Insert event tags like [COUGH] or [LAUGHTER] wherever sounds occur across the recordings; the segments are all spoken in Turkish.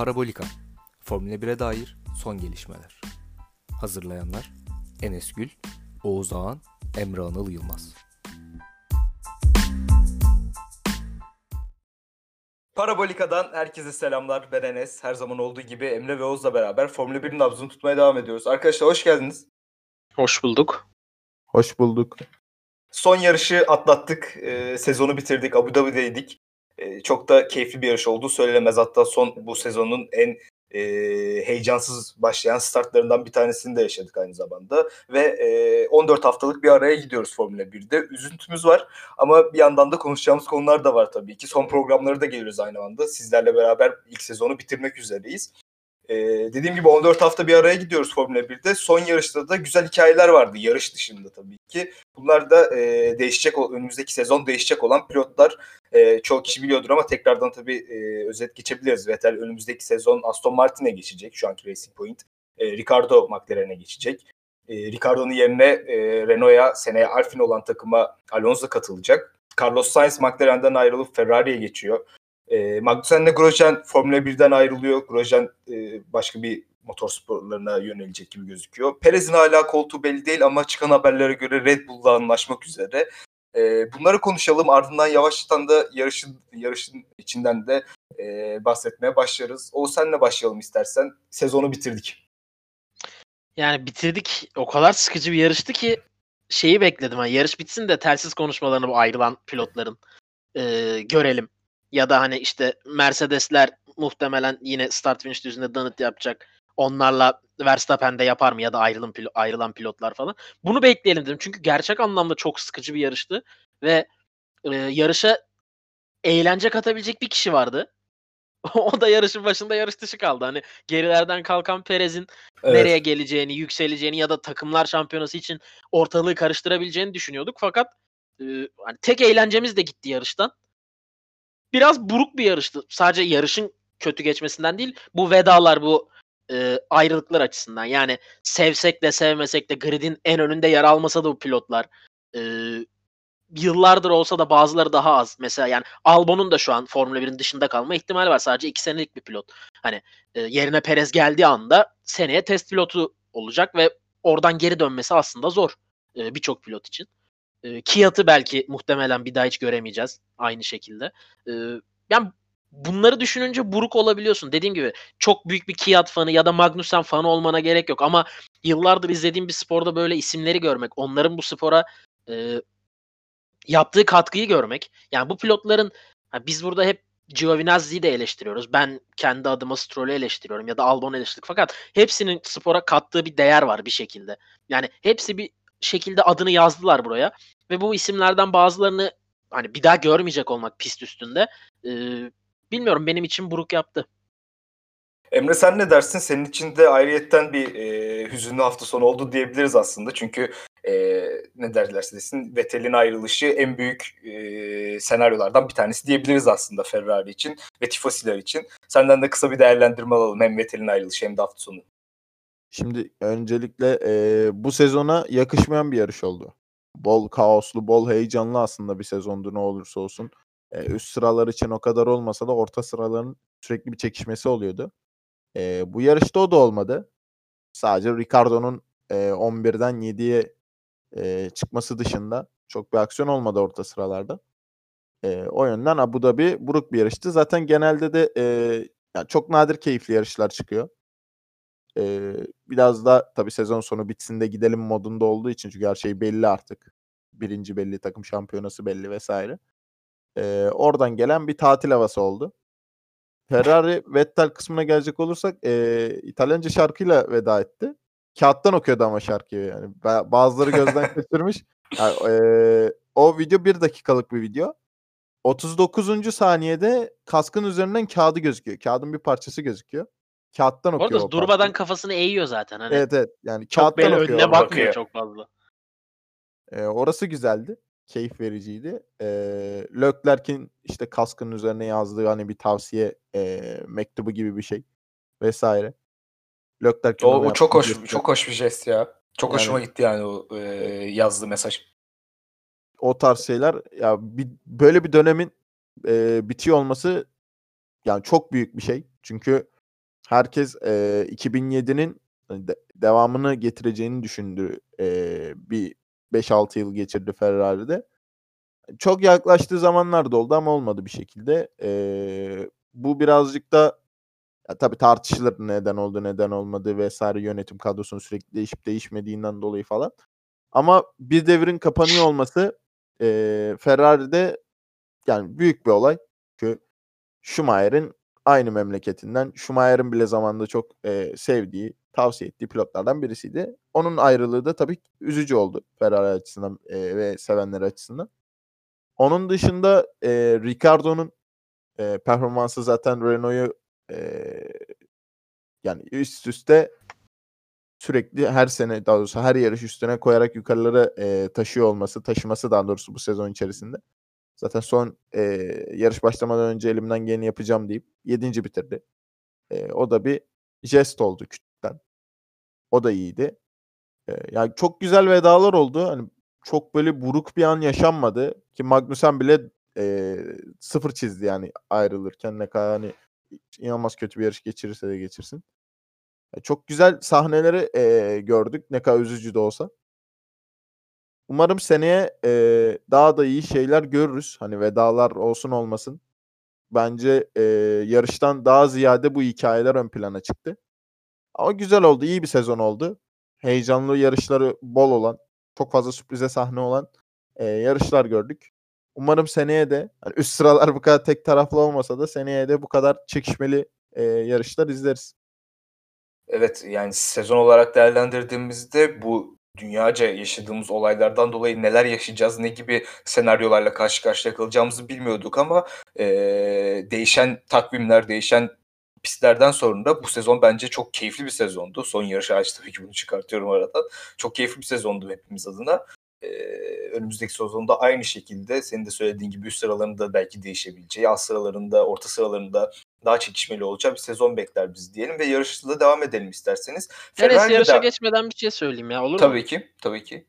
Parabolika Formula 1'e dair son gelişmeler. Hazırlayanlar Enes Gül, Oğuz Ağan, Emre Anıl Yılmaz. Parabolika'dan herkese selamlar. Ben Enes. Her zaman olduğu gibi Emre ve Oğuz'la beraber Formula 1'in nabzını tutmaya devam ediyoruz. Arkadaşlar hoş geldiniz. Hoş bulduk. Hoş bulduk. Son yarışı atlattık. Ee, sezonu bitirdik. Abu Dhabi'deydik. Ee, çok da keyifli bir yarış oldu. Söylenemez. Hatta son bu sezonun en e, heyecansız başlayan startlarından bir tanesini de yaşadık aynı zamanda. Ve e, 14 haftalık bir araya gidiyoruz Formula 1'de. Üzüntümüz var ama bir yandan da konuşacağımız konular da var tabii ki. Son programları da geliyoruz aynı anda. Sizlerle beraber ilk sezonu bitirmek üzereyiz. Ee, dediğim gibi 14 hafta bir araya gidiyoruz Formula 1'de. Son yarışta da güzel hikayeler vardı yarış dışında tabii ki. Bunlar da e, değişecek önümüzdeki sezon değişecek olan pilotlar. E, çoğu kişi biliyordur ama tekrardan tabii e, özet geçebiliriz. Vettel önümüzdeki sezon Aston Martin'e geçecek şu anki Racing Point. E, Ricardo McLaren'e geçecek. E, Ricardo'nun yerine e, Renault'a seneye Alfin olan takıma Alonso katılacak. Carlos Sainz McLaren'den ayrılıp Ferrari'ye geçiyor. E, Magnussen'le Grosjean Formula 1'den ayrılıyor. Grosjean e, başka bir motorsporlarına yönelecek gibi gözüküyor. Perez'in hala koltuğu belli değil ama çıkan haberlere göre Red Bull'la anlaşmak üzere. E, bunları konuşalım. Ardından yavaştan da yarışın yarışın içinden de e, bahsetmeye başlarız. O senle başlayalım istersen. Sezonu bitirdik. Yani bitirdik. O kadar sıkıcı bir yarıştı ki şeyi bekledim. Yani yarış bitsin de telsiz konuşmalarını bu ayrılan pilotların e, görelim. Ya da hani işte Mercedesler muhtemelen yine start finish düzünde donut yapacak. Onlarla Verstappen de yapar mı ya da ayrılan, pilo- ayrılan pilotlar falan. Bunu bekleyelim dedim. Çünkü gerçek anlamda çok sıkıcı bir yarıştı. Ve e, yarışa eğlence katabilecek bir kişi vardı. [LAUGHS] o da yarışın başında yarış dışı kaldı. Hani gerilerden kalkan Perez'in Evet. nereye geleceğini, yükseleceğini ya da takımlar şampiyonası için ortalığı karıştırabileceğini düşünüyorduk. Fakat e, hani tek eğlencemiz de gitti yarıştan. Biraz buruk bir yarıştı. Sadece yarışın kötü geçmesinden değil, bu vedalar, bu e, ayrılıklar açısından. Yani sevsek de sevmesek de gridin en önünde yer almasa da bu pilotlar e, yıllardır olsa da bazıları daha az. Mesela yani Albon'un da şu an Formula 1'in dışında kalma ihtimali var. Sadece 2 senelik bir pilot. Hani e, yerine Perez geldiği anda seneye test pilotu olacak ve oradan geri dönmesi aslında zor e, birçok pilot için. E, Kiat'ı belki muhtemelen bir daha hiç göremeyeceğiz aynı şekilde. E, yani bunları düşününce buruk olabiliyorsun. Dediğim gibi çok büyük bir Kiat fanı ya da Magnussen fanı olmana gerek yok ama yıllardır izlediğim bir sporda böyle isimleri görmek, onların bu spora e, yaptığı katkıyı görmek. Yani bu pilotların ha biz burada hep Giovinazzi'yi de eleştiriyoruz. Ben kendi adıma Stroll'ü eleştiriyorum ya da Albon'u eleştirdik. Fakat hepsinin spora kattığı bir değer var bir şekilde. Yani hepsi bir şekilde adını yazdılar buraya ve bu isimlerden bazılarını hani bir daha görmeyecek olmak pist üstünde e, bilmiyorum benim için buruk yaptı. Emre sen ne dersin? Senin için de ayrıyetten bir e, hüzünlü hafta sonu oldu diyebiliriz aslında. Çünkü e, ne derlerse desin Vettel'in ayrılışı en büyük e, senaryolardan bir tanesi diyebiliriz aslında Ferrari için ve tifosiler için. Senden de kısa bir değerlendirme alalım hem Vettel'in ayrılışı hem de hafta sonu. Şimdi öncelikle e, bu sezona yakışmayan bir yarış oldu. Bol kaoslu, bol heyecanlı aslında bir sezondu ne olursa olsun. E, üst sıralar için o kadar olmasa da orta sıraların sürekli bir çekişmesi oluyordu. E, bu yarışta o da olmadı. Sadece Ricardo'nun e, 11'den 7'ye e, çıkması dışında çok bir aksiyon olmadı orta sıralarda. E, o yönden Abu Dhabi buruk bir yarıştı. Zaten genelde de e, yani çok nadir keyifli yarışlar çıkıyor. E, biraz da tabii sezon sonu bitsin de gidelim modunda olduğu için çünkü her şey belli artık. Birinci belli, takım şampiyonası belli vesaire. E, oradan gelen bir tatil havası oldu. Ferrari Vettel kısmına gelecek olursak e, İtalyanca şarkıyla veda etti. Kağıttan okuyordu ama şarkıyı yani. Ba- Bazıları gözden [LAUGHS] kaçırmış. Yani, e, o video bir dakikalık bir video. 39. saniyede kaskın üzerinden kağıdı gözüküyor. Kağıdın bir parçası gözüküyor. Kağıttan okuyor Orada durmadan parçayı. kafasını eğiyor zaten. Hani Evet evet. Yani çok kağıttan okuyor. önüne bakmıyor Bakıyor. çok fazla. Ee, orası güzeldi. Keyif vericiydi. Ee, Leclerc'in işte kaskın üzerine yazdığı hani bir tavsiye e, mektubu gibi bir şey vesaire. Leclerc'in O, o çok hoş gesti. çok hoş bir jest ya. Çok Yani- hoşuma gitti yani o e, yazdığı mesaj. o tarz şeyler ya bir, böyle bir dönemin e, bitiyor olması yani çok büyük bir şey. Çünkü herkes e, 2007'nin de- devamını getireceğini düşündü. E, bir 5-6 yıl geçirdi Ferrari'de. Çok yaklaştığı zamanlar da oldu ama olmadı bir şekilde. E, bu birazcık da ya tabii tartışılır neden oldu neden olmadı vesaire yönetim kadrosunun sürekli değişip değişmediğinden dolayı falan. Ama bir devrin kapanıyor olması e, Ferrari'de yani büyük bir olay. Çünkü Schumacher'in aynı memleketinden Schumacher'in bile zamanında çok e, sevdiği, tavsiye ettiği pilotlardan birisiydi. Onun ayrılığı da tabii üzücü oldu Ferrari açısından e, ve sevenler açısından. Onun dışında e, Ricardo'nun e, performansı zaten Renault'u e, yani üst üste sürekli her sene daha doğrusu her yarış üstüne koyarak yukarılara e, taşıyor olması, taşıması daha doğrusu bu sezon içerisinde. Zaten son e, yarış başlamadan önce elimden geleni yapacağım deyip 7. bitirdi. E, o da bir jest oldu küçükten. O da iyiydi. E, yani çok güzel vedalar oldu. Hani çok böyle buruk bir an yaşanmadı ki Magnussen bile e, sıfır çizdi yani ayrılırken ne kadar hani inanılmaz kötü bir yarış geçirirse de geçirsin. E, Çok güzel sahneleri e, gördük ne kadar üzücü de olsa. Umarım seneye e, daha da iyi şeyler görürüz. Hani vedalar olsun olmasın. Bence e, yarıştan daha ziyade bu hikayeler ön plana çıktı. Ama güzel oldu. iyi bir sezon oldu. Heyecanlı yarışları bol olan, çok fazla sürprize sahne olan e, yarışlar gördük. Umarım seneye de hani üst sıralar bu kadar tek taraflı olmasa da seneye de bu kadar çekişmeli e, yarışlar izleriz. Evet yani sezon olarak değerlendirdiğimizde bu dünyaca yaşadığımız olaylardan dolayı neler yaşayacağız, ne gibi senaryolarla karşı karşıya kalacağımızı bilmiyorduk ama eee, değişen takvimler, değişen pistlerden sonra da bu sezon bence çok keyifli bir sezondu. Son yarış hariç tabii ki bunu çıkartıyorum aradan. Çok keyifli bir sezondu hepimiz adına. Eee, önümüzdeki sezonda aynı şekilde senin de söylediğin gibi üst sıralarında belki değişebileceği, alt sıralarında, orta sıralarında daha çekişmeli olacağı bir sezon bekler bizi diyelim ve yarışta da devam edelim isterseniz. Ferrari'de yarışa de- geçmeden bir şey söyleyeyim ya olur mu? Tabii ki, tabii ki.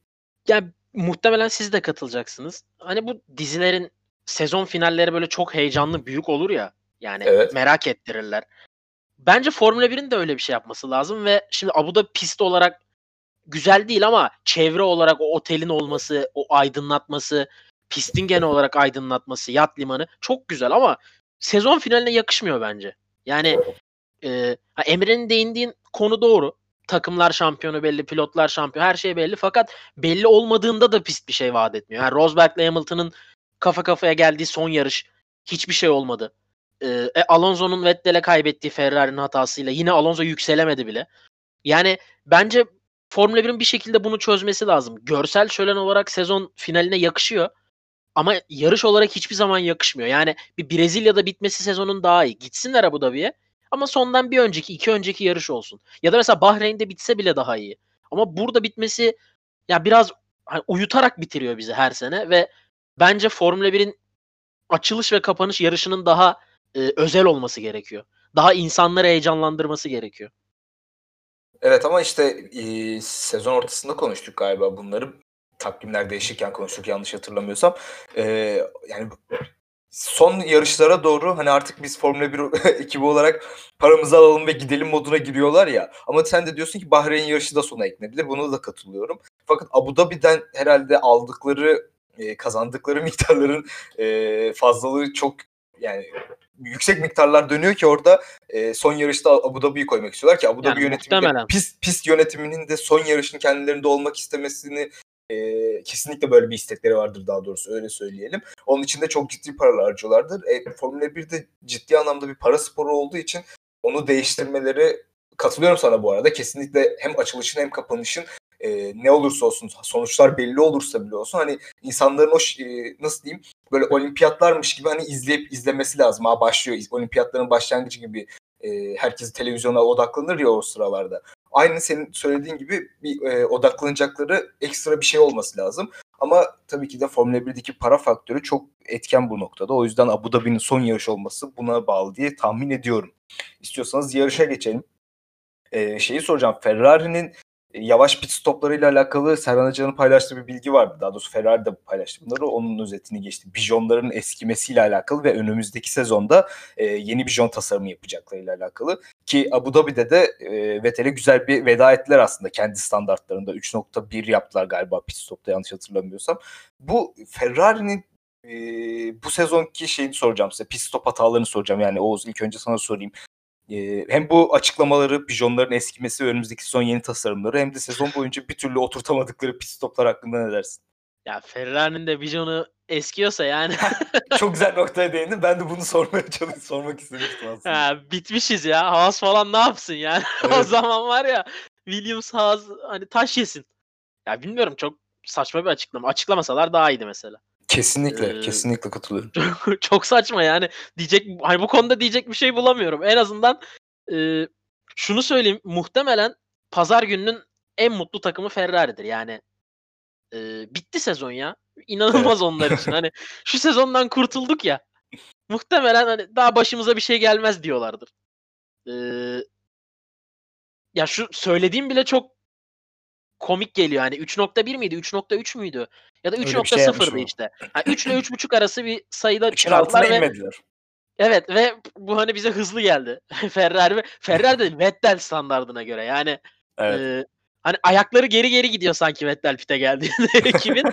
Yani muhtemelen siz de katılacaksınız. Hani bu dizilerin sezon finalleri böyle çok heyecanlı, büyük olur ya. Yani Evet. merak ettirirler. Bence Formula 1'in de öyle bir şey yapması lazım ve şimdi Abu Dhabi pist olarak güzel değil ama çevre olarak o otelin olması, o aydınlatması, pistin genel olarak aydınlatması, yat limanı çok güzel ama sezon finaline yakışmıyor bence. Yani e, Emre'nin değindiğin konu doğru. Takımlar şampiyonu belli, pilotlar şampiyon, her şey belli. Fakat belli olmadığında da pist bir şey vaat etmiyor. Yani Rosberg'le Hamilton'ın kafa kafaya geldiği son yarış hiçbir şey olmadı. Ee, e, Alonso'nun Vettel'e kaybettiği Ferrari'nin hatasıyla yine Alonso yükselemedi bile. Yani bence Formula 1'in bir şekilde bunu çözmesi lazım. Görsel şölen olarak sezon finaline yakışıyor. Ama yarış olarak hiçbir zaman yakışmıyor. Yani bir Brezilya'da bitmesi sezonun daha iyi. Gitsinler Abu Dhabi'ye. Ama sondan bir önceki, iki önceki yarış olsun. Ya da mesela Bahreyn'de bitse bile daha iyi. Ama burada bitmesi ya biraz hani uyutarak bitiriyor bizi her sene ve bence Formula 1'in açılış ve kapanış yarışının daha e, özel olması gerekiyor. Daha insanları heyecanlandırması gerekiyor. Evet ama işte e, sezon ortasında konuştuk galiba bunları. Takvimler değişirken konuştuk yanlış hatırlamıyorsam. E, yani son yarışlara doğru hani artık biz Formula 1 [LAUGHS] ekibi olarak paramızı alalım ve gidelim moduna giriyorlar ya. Ama sen de diyorsun ki Bahreyn yarışı da sona eklenebilir. Buna da katılıyorum. Fakat Abu Dhabi'den herhalde aldıkları e, kazandıkları [LAUGHS] miktarların e, fazlalığı çok yani yüksek miktarlar dönüyor ki orada e, son yarışta Abu Dhabi'yi koymak istiyorlar ki Abu Dhabi Yani yönetiminde pist, pist yönetiminin de son yarışın kendilerinde olmak istemesini e, kesinlikle böyle bir istekleri vardır daha doğrusu öyle söyleyelim. Onun için de çok ciddi paralar harcıyorlardır. E, Formula 1'de ciddi anlamda bir para sporu olduğu için onu değiştirmeleri katılıyorum sana bu arada. Kesinlikle hem açılışın hem kapanışın e, ne olursa olsun sonuçlar belli olursa bile olsun hani insanların o e, nasıl diyeyim böyle olimpiyatlarmış gibi hani izleyip izlemesi lazım. Ha başlıyor olimpiyatların başlangıcı gibi e, herkes televizyona odaklanır ya o sıralarda. Aynı senin söylediğin gibi bir e, odaklanacakları ekstra bir şey olması lazım. Ama tabii ki de Formula 1'deki para faktörü çok etken bu noktada. O yüzden Abu Dhabi'nin son yarış olması buna bağlı diye tahmin ediyorum. İstiyorsanız yarışa geçelim. E, şeyi soracağım. Ferrari'nin yavaş pit stoplarıyla alakalı Serhan Hoca'nın paylaştığı bir bilgi vardı. Daha doğrusu Ferrari de paylaştı bunları. Onun özetini geçti. Bijonların eskimesiyle alakalı ve önümüzdeki sezonda e, yeni bijon tasarımı yapacaklarıyla alakalı. Ki Abu Dhabi'de de e, Vettel'e güzel bir veda ettiler aslında kendi standartlarında. 3.1 yaptılar galiba pit stopta yanlış hatırlamıyorsam. Bu Ferrari'nin e, bu sezonki şeyini soracağım size. Pit stop hatalarını soracağım. Yani Oğuz ilk önce sana sorayım. E, hem bu açıklamaları, bijonların eskimesi ve önümüzdeki son yeni tasarımları hem de sezon boyunca bir türlü oturtamadıkları pit stoplar hakkında ne dersin? Ya Ferrari'nin de vijonu eskiyorsa yani. [LAUGHS] Çok güzel [LAUGHS] noktaya değindin. Ben de bunu sormaya çalıştım, sormak istemiştim aslında. ha, bitmişiz ya. Haas falan ne yapsın yani? [LAUGHS] o Evet. zaman var ya Williams Haas hani taş yesin. Ya bilmiyorum çok saçma bir açıklama. Açıklamasalar daha iyiydi mesela. Kesinlikle, Ee, kesinlikle katılıyorum. [LAUGHS] çok saçma yani. Diyecek hani bu konuda diyecek bir şey bulamıyorum. En azından e, şunu söyleyeyim. Muhtemelen pazar gününün en mutlu takımı Ferrari'dir. Yani e, bitti sezon ya. İnanılmaz onlar için. [LAUGHS] Hani şu sezondan kurtulduk ya. Muhtemelen hani daha başımıza bir şey gelmez diyorlardır. E, ya şu söylediğim bile çok komik geliyor. Hani 3.1 miydi? 3.3 müydü? Ya da Öyle bir şey 3.0'dı yapmış işte. Ha, 3 ile 3.5 arası bir sayıda çıkardılar ve inmediler. Evet ve bu hani bize hızlı geldi. [LAUGHS] Ferrari ve Ferrari de Vettel standardına göre. Yani Evet. e, hani ayakları geri geri gidiyor sanki Vettel pite geldiğinde [LAUGHS] ekibin.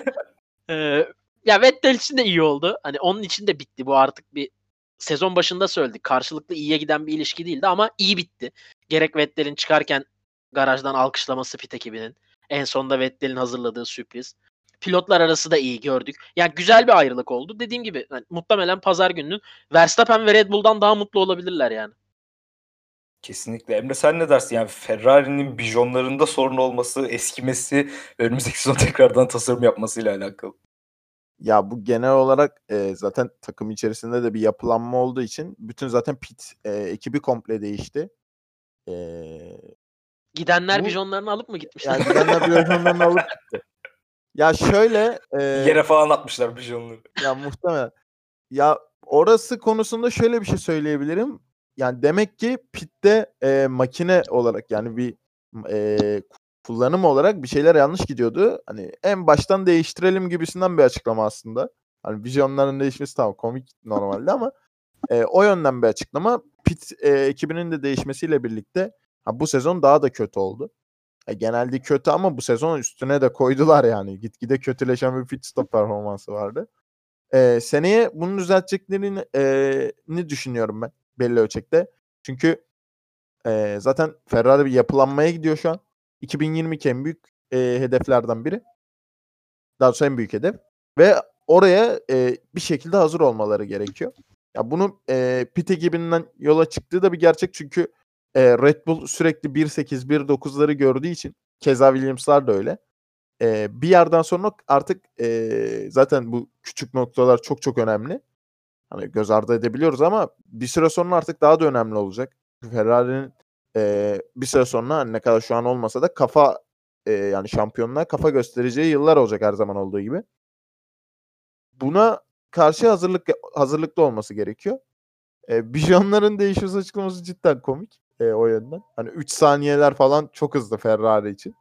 E, ya Vettel için de iyi oldu. Hani onun için de bitti. Bu artık bir sezon başında söyledik. Karşılıklı iyiye giden bir ilişki değildi ama iyi bitti. Gerek Vettel'in çıkarken garajdan alkışlaması pit ekibinin. En sonunda Vettel'in hazırladığı sürpriz. Pilotlar arası da iyi gördük. Yani güzel bir ayrılık oldu. Dediğim gibi hani muhtemelen pazar gününün Verstappen ve Red Bull'dan daha mutlu olabilirler yani. Kesinlikle. Emre sen ne dersin? Yani Ferrari'nin bijonlarında sorun olması, eskimesi ve önümüzdeki sezon tekrardan tasarım yapmasıyla alakalı. Ya bu genel olarak e, zaten takım içerisinde de bir yapılanma olduğu için bütün zaten pit e, ekibi komple değişti. E, Gidenler Bu- bijonlarını alıp mı gitmişler? yani gidenler önlemlerini alıp gitti. Ya şöyle e, Yere falan atmışlar bijonları. ya muhtemelen ya orası konusunda şöyle bir şey söyleyebilirim. Yani demek ki pitte e, makine olarak yani bir e, kullanım olarak bir şeyler yanlış gidiyordu. Hani en baştan değiştirelim gibisinden bir açıklama aslında. Hani vizyonların değişmesi tamam komik normalde ama e, o yönden bir açıklama. Pit e, ekibinin de değişmesiyle birlikte ha, bu sezon daha da kötü oldu. E, genelde kötü ama bu sezon üstüne de koydular yani. Gitgide kötüleşen bir pit stop performansı vardı. E, seneye bunu düzelteceklerini e, düşünüyorum ben belli ölçekte. Çünkü e, zaten Ferrari bir yapılanmaya gidiyor şu an. 2022 en büyük e, hedeflerden biri. Daha doğrusu en büyük hedef. Ve oraya e, bir şekilde hazır olmaları gerekiyor. Ya bunu e, pit ekibinden yola çıktığı da bir gerçek çünkü e, Red Bull sürekli 1.8, 1.9'ları gördüğü için keza Williams'lar da öyle. E, bir yerden sonra artık e, zaten bu küçük noktalar çok çok önemli. Hani göz ardı edebiliyoruz ama bir süre sonra artık daha da önemli olacak. Ferrari'nin e, bir süre sonra hani ne kadar şu an olmasa da kafa e, yani şampiyonluğa kafa göstereceği yıllar olacak her zaman olduğu gibi. Buna karşı hazırlık hazırlıklı olması gerekiyor. E, [LAUGHS] Bijonların değişmesi açıklaması cidden komik e, o yönden. Hani 3 saniyeler falan çok hızlı Ferrari için.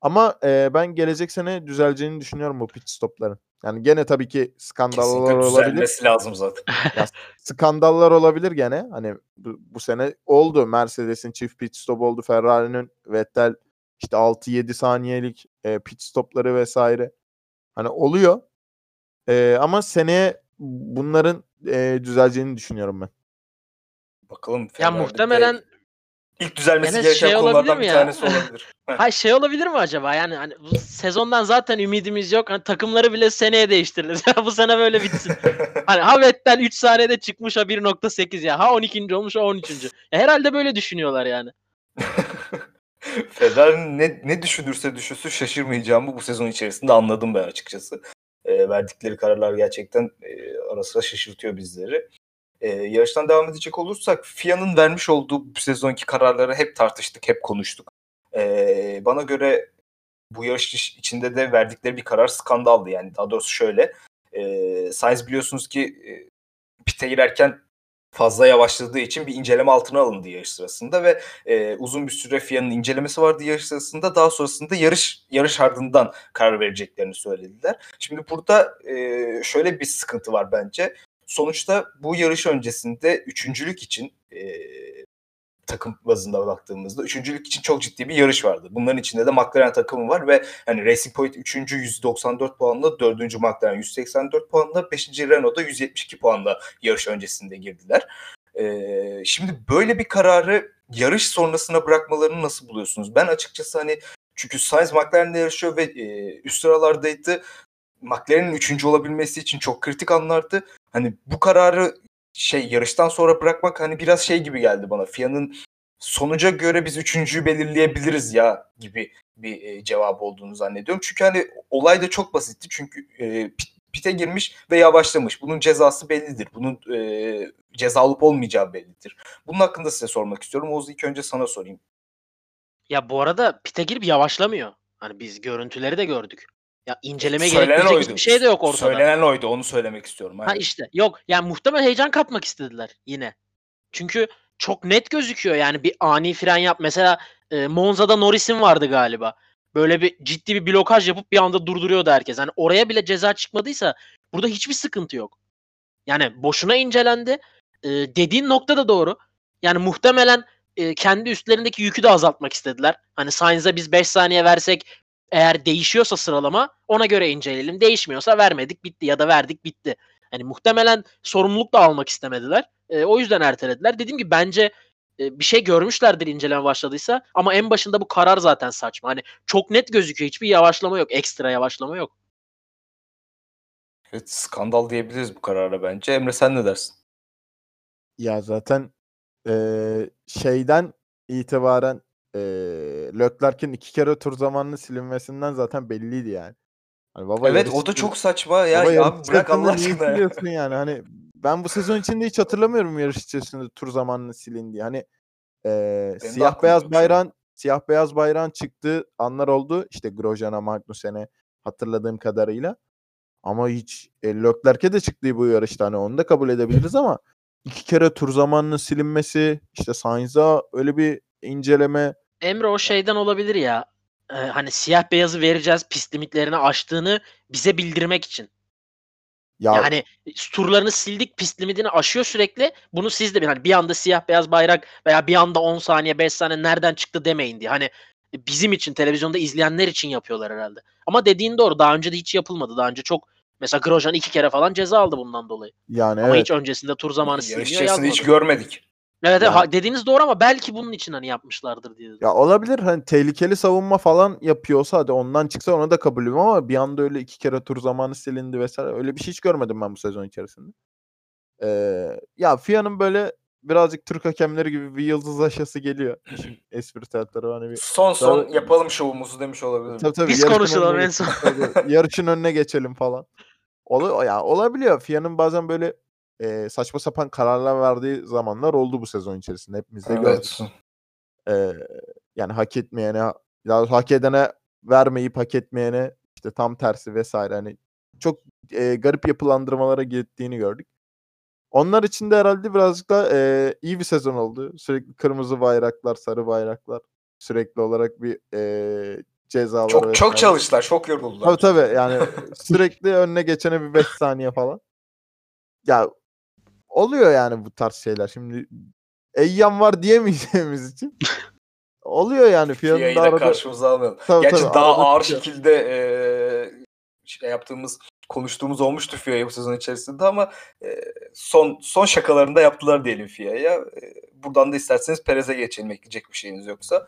Ama e, ben gelecek sene düzeleceğini düşünüyorum bu pit stopların. Yani gene tabii ki skandallar Kesinlikle olabilir. düzelmesi lazım zaten. [LAUGHS] skandallar olabilir gene. Hani bu, bu sene oldu. Mercedes'in çift pit stop oldu. Ferrari'nin Vettel işte 6-7 saniyelik e, pit stopları vesaire. Hani oluyor. E, ama seneye bunların e, düzeleceğini düşünüyorum ben. Bakalım. ya muhtemelen ilk düzelmesi Enes gereken şey konulardan bir ya? tanesi olabilir. [LAUGHS] Heh. ha şey olabilir mi acaba? Yani hani bu sezondan zaten ümidimiz yok. Hani takımları bile seneye değiştiririz. [LAUGHS] bu sene böyle bitsin. [LAUGHS] Hani ha Vettel 3 saniyede çıkmış ha 1.8 ya. Ha 12. olmuş ha 13. Ya herhalde böyle düşünüyorlar yani. Ferrari ne, ne düşünürse düşünsün şaşırmayacağımı bu sezon içerisinde anladım ben açıkçası. E, verdikleri kararlar gerçekten e, ara sıra şaşırtıyor bizleri. E, yarıştan devam edecek olursak FIA'nın vermiş olduğu bu sezonki kararları hep tartıştık, hep konuştuk. E, bana göre bu yarış iç- içinde de verdikleri bir karar skandaldı. Yani daha doğrusu şöyle. E, Sainz biliyorsunuz ki e, pite girerken fazla yavaşladığı için bir inceleme altına alındı yarış sırasında ve e, uzun bir süre FIA'nın incelemesi vardı yarış sırasında. Daha sonrasında yarış yarış ardından karar vereceklerini söylediler. Şimdi burada e, şöyle bir sıkıntı var bence. Sonuçta bu yarış öncesinde üçüncülük için e, takım bazında baktığımızda üçüncülük için çok ciddi bir yarış vardı. Bunların içinde de McLaren takımı var ve hani Racing Point 3. 194 puanla, 4. McLaren 184 puanla, 5. Renault'da 172 puanla yarış öncesinde girdiler. Ee, şimdi böyle bir kararı yarış sonrasına bırakmalarını nasıl buluyorsunuz? Ben açıkçası hani çünkü Sainz McLaren'le yarışıyor ve e, üst sıralardaydı. McLaren'in üçüncü olabilmesi için çok kritik anlardı. Hani bu kararı şey yarıştan sonra bırakmak hani biraz şey gibi geldi bana. FIA'nın sonuca göre biz üçüncüyü belirleyebiliriz ya gibi bir e, cevap olduğunu zannediyorum. Çünkü hani olay da çok basitti. Çünkü e, pite girmiş ve yavaşlamış. Bunun cezası bellidir. Bunun e, ceza alıp olmayacağı bellidir. Bunun hakkında size sormak istiyorum. Oğuz ilk önce sana sorayım. Ya bu arada pite girip yavaşlamıyor. Hani biz görüntüleri de gördük. Ya inceleme gerektirecek hiçbir şey de yok ortada. Söylenen oydu. Onu söylemek istiyorum. Ha Aynen. işte yok yani muhtemelen heyecan katmak istediler yine. Çünkü çok net gözüküyor yani bir ani fren yap. Mesela e, Monza'da Norris'in vardı galiba. Böyle bir ciddi bir blokaj yapıp bir anda durduruyordu herkes. Yani oraya bile ceza çıkmadıysa burada hiçbir sıkıntı yok. Yani boşuna incelendi. E, dediğin nokta da doğru. Yani muhtemelen e, kendi üstlerindeki yükü de azaltmak istediler. Hani Sainz'a biz 5 saniye versek eğer değişiyorsa sıralama ona göre inceleyelim. Değişmiyorsa vermedik bitti ya da verdik bitti. Hani muhtemelen sorumluluk da almak istemediler. E, o yüzden ertelediler. Dediğim gibi bence e, bir şey görmüşlerdir inceleme başladıysa ama en başında bu karar zaten saçma. Hani çok net gözüküyor. Hiçbir yavaşlama yok. Ekstra yavaşlama yok. Evet skandal diyebiliriz bu karara bence. Emre sen ne dersin? Ya zaten eee, şeyden itibaren eee Leclerc'in iki kere tur zamanını silinmesinden zaten belliydi yani. Hani baba evet o da çok saçma ya. baba yarış bırak Allah aşkına ya. yani hani ben bu sezon içinde hiç hatırlamıyorum yarış içerisinde tur zamanını silindiği. Hani Benim de siyah beyaz bayrağın siyah beyaz bayrağın çıktığı anlar oldu. İşte Grosjean'a, Magnussen'e hatırladığım kadarıyla. Ama hiç e, Leclerc'e de çıktığı bu yarışta hani onu da kabul edebiliriz ama iki kere tur zamanının silinmesi, işte Sainz'a öyle bir inceleme Emre o şeyden olabilir ya. e, hani siyah beyazı vereceğiz pist limitlerini aştığını bize bildirmek için. ya Yani turlarını sildik pist limitini aşıyor sürekli. Bunu siz de bir hani bir anda siyah beyaz bayrak veya bir anda 10 saniye 5 saniye nereden çıktı demeyin diye. Hani bizim için televizyonda izleyenler için yapıyorlar herhalde. Ama dediğin doğru. Daha önce de hiç yapılmadı. Daha önce çok mesela Grosjean iki kere falan ceza aldı bundan dolayı. yani Ama evet. hiç öncesinde tur zamanı siliniyor yazmadı. hiç görmedik. Evet, Yani- ha- dediğiniz doğru ama belki bunun için hani yapmışlardır diye. Ya olabilir hani tehlikeli savunma falan yapıyorsa hadi ondan çıksa ona da kabulüm ama bir anda öyle iki kere tur zamanı silindi vesaire öyle bir şey hiç görmedim ben bu sezon içerisinde. Ee, ya FIA'nın böyle birazcık Türk hakemleri gibi bir yıldız aşası geliyor. [CLEARS THROAT] İşin espritüel tarafı hani bir Son son Tabii- yapalım şovumuzu demiş olabilirim. Tabii tabii. Biz konuşalım önüne en son. yarışın önüne geçelim falan. Olu ya olabiliyor. FIA'nın bazen böyle e, saçma sapan kararlar verdiği zamanlar oldu bu sezon içerisinde. Hepimiz de gördük. Evet. E, yani hak etmeyene, daha hak edene vermeyip hak etmeyene işte tam tersi vesaire. Hani çok e, garip yapılandırmalara gittiğini gördük. Onlar için de herhalde birazcık da e, iyi bir sezon oldu. Sürekli kırmızı bayraklar, sarı bayraklar sürekli olarak bir e, cezalar Çok çok vesaire. çalıştılar, çok yoruldular. Tabii tabii yani [LAUGHS] sürekli önüne geçene bir 5 saniye falan. Ya oluyor yani bu tarz şeyler. Şimdi Eyyam var diyemeyeceğimiz için. oluyor yani Fiyan'ın FIA'yı da da arada. karşımıza almayalım. Tabii, Gerçi tabii, daha ağır çıkıyor. şekilde e, şey yaptığımız, konuştuğumuz olmuştu FIA'ya bu sezon içerisinde ama e, son son şakalarını da yaptılar diyelim FIA'ya. E, buradan da isterseniz Perez'e geçelim ekleyecek bir şeyiniz yoksa.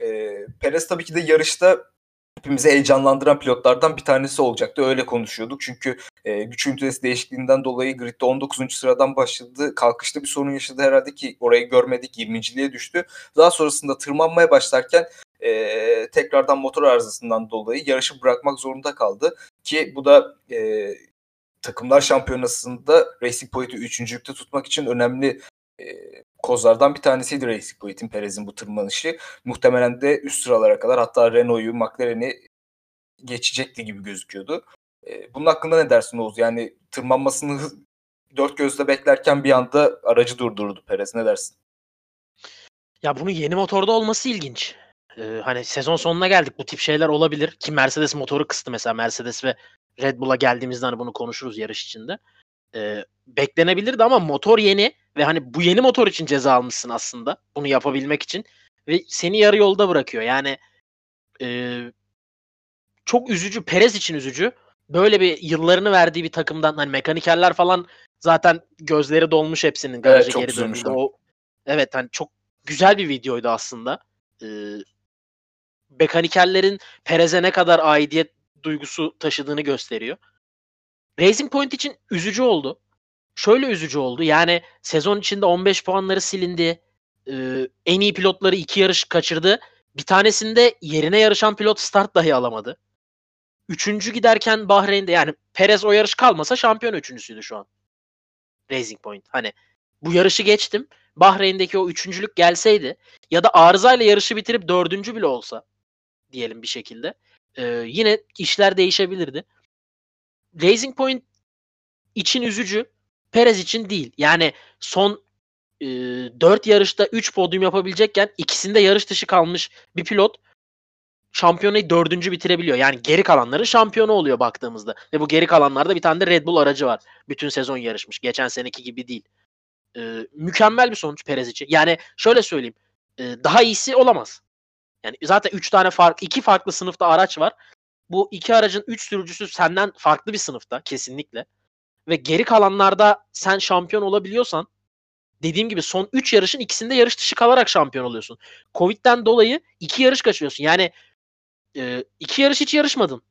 E, Perez tabii ki de yarışta hepimizi heyecanlandıran pilotlardan bir tanesi olacaktı. Öyle konuşuyorduk. Çünkü e, güç ünitesi değişikliğinden dolayı gridde 19. sıradan başladı. Kalkışta bir sorun yaşadı herhalde ki orayı görmedik. 20.liğe düştü. Daha sonrasında tırmanmaya başlarken e, tekrardan motor arızasından dolayı yarışı bırakmak zorunda kaldı. Ki bu da e, takımlar şampiyonasında Racing Point'i üçüncülükte tutmak için önemli e, kozlardan bir tanesiydi Racing Point'in Perez'in bu tırmanışı. Muhtemelen de üst sıralara kadar hatta Renault'u, McLaren'i geçecekti gibi gözüküyordu. E, bunun hakkında ne dersin Oğuz? Yani tırmanmasını dört gözle beklerken bir anda aracı durdurdu Perez. Ne dersin? Ya bunun yeni motorda olması ilginç. Ee, hani sezon sonuna geldik. Bu tip şeyler olabilir. Ki Mercedes motoru kıstı mesela. Mercedes ve Red Bull'a geldiğimizde hani bunu konuşuruz yarış içinde. Ee, beklenebilirdi ama motor yeni ve hani bu yeni motor için ceza almışsın aslında. Bunu yapabilmek için. Ve seni yarı yolda bırakıyor. Yani e, çok üzücü. Perez için üzücü. Böyle bir yıllarını verdiği bir takımdan hani mekanikerler falan zaten gözleri dolmuş hepsinin garaja çok geri döndüğünde. O evet hani çok güzel bir videoydu aslında. Ee, mekanikerlerin Perez'e ne kadar aidiyet duygusu taşıdığını gösteriyor. Racing Point için üzücü oldu. Şöyle üzücü oldu. Yani sezon içinde 15 puanları silindi. Ee, en iyi pilotları iki yarış kaçırdı. Bir tanesinde yerine yarışan pilot start dahi alamadı. Üçüncü giderken Bahreyn'de yani Perez o yarış kalmasa şampiyon üçüncüsüydü şu an. Racing Point. Hani bu yarışı geçtim. Bahreyn'deki o üçüncülük gelseydi ya da arızayla yarışı bitirip dördüncü bile olsa diyelim bir şekilde e, yine işler değişebilirdi. Racing Point için üzücü, Perez için değil. Yani son e, 4 yarışta 3 podyum yapabilecekken ikisinde yarış dışı kalmış bir pilot şampiyonayı dördüncü bitirebiliyor. Yani geri kalanların şampiyonu oluyor baktığımızda. Ve bu geri kalanlarda bir tane de Red Bull aracı var. Bütün sezon yarışmış. Geçen seneki gibi değil. Ee, mükemmel bir sonuç Perez için. Yani şöyle söyleyeyim. e, daha iyisi olamaz. Yani zaten 3 tane fark, iki farklı sınıfta araç var. Bu iki aracın 3 sürücüsü senden farklı bir sınıfta kesinlikle. Ve geri kalanlarda sen şampiyon olabiliyorsan dediğim gibi son 3 yarışın ikisinde yarış dışı kalarak şampiyon oluyorsun. Covid'den dolayı 2 yarış kaçırıyorsun. Yani e, iki yarış hiç yarışmadın.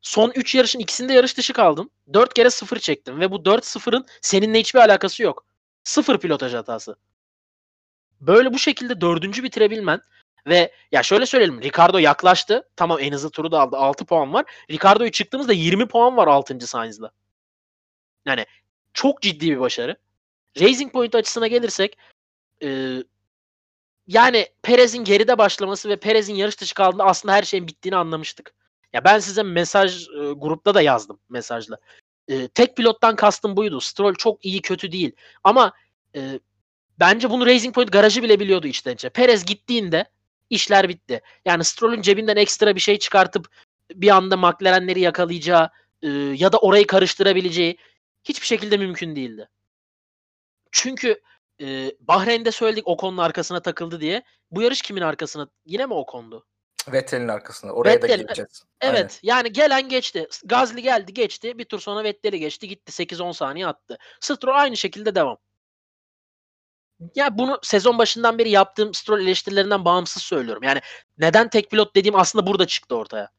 Son 3 yarışın ikisinde yarış dışı kaldın. 4 kere 0 çektin ve bu 4-0'ın seninle hiçbir alakası yok. Sıfır pilotaj hatası. Böyle bu şekilde dördüncü bitirebilmen ve ya şöyle söyleyelim Ricardo yaklaştı. Tamam en hızlı turu da aldı. 6 puan var. Ricardo'yu çıktığımızda 20 puan var 6. Sainz'la. Yani çok ciddi bir başarı. Racing Point açısına gelirsek e, yani Perez'in geride başlaması ve Perez'in yarış dışı kaldığında aslında her şeyin bittiğini anlamıştık. Ya ben size mesaj e, grupta da yazdım mesajla. E, tek pilottan kastım buydu. Stroll çok iyi kötü değil. Ama e, bence bunu Racing Point garajı bile biliyordu içten içe. Perez gittiğinde işler bitti. Yani Stroll'ün cebinden ekstra bir şey çıkartıp bir anda McLaren'leri yakalayacağı e, ya da orayı karıştırabileceği hiçbir şekilde mümkün değildi. Çünkü e, Bahreyn'de söyledik Ocon'un arkasına takıldı diye. Bu yarış kimin arkasına? Yine mi Ocon'du? Vettel'in arkasında. Oraya da Vettel, geleceğiz. Evet yani gelen geçti. Gazli geldi geçti. Bir tur sonra Vettel'i geçti gitti. 8-10 saniye attı. Stroll aynı şekilde devam. Ya bunu sezon başından beri yaptığım Stroll eleştirilerinden bağımsız söylüyorum. Yani neden tek pilot dediğim aslında burada çıktı ortaya.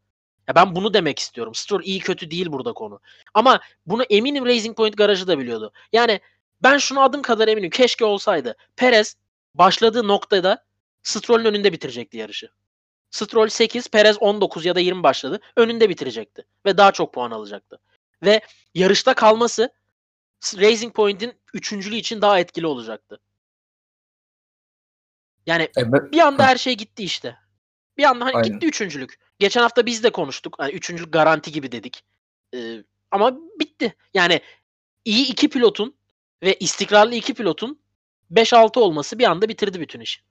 Ya ben bunu demek istiyorum. Stroll iyi kötü değil burada konu. Ama bunu eminim Racing Point garajı da biliyordu. Yani ben şunu adım kadar eminim. Keşke olsaydı. Perez başladığı noktada Stroll'ün önünde bitirecekti yarışı. Stroll 8, Perez 19 ya da 20 başladı. Önünde bitirecekti. Ve daha çok puan alacaktı. Ve yarışta kalması Racing Point'in üçüncülüğü için daha etkili olacaktı. Yani Evet. bir anda her şey gitti işte. Bir anda hani Aynen. gitti üçüncülük. Geçen hafta biz de konuştuk. Hani üçüncülük garanti gibi dedik. Ee, ama bitti. Yani iyi iki pilotun ve istikrarlı iki pilotun 5-6 olması bir anda bitirdi bütün işi.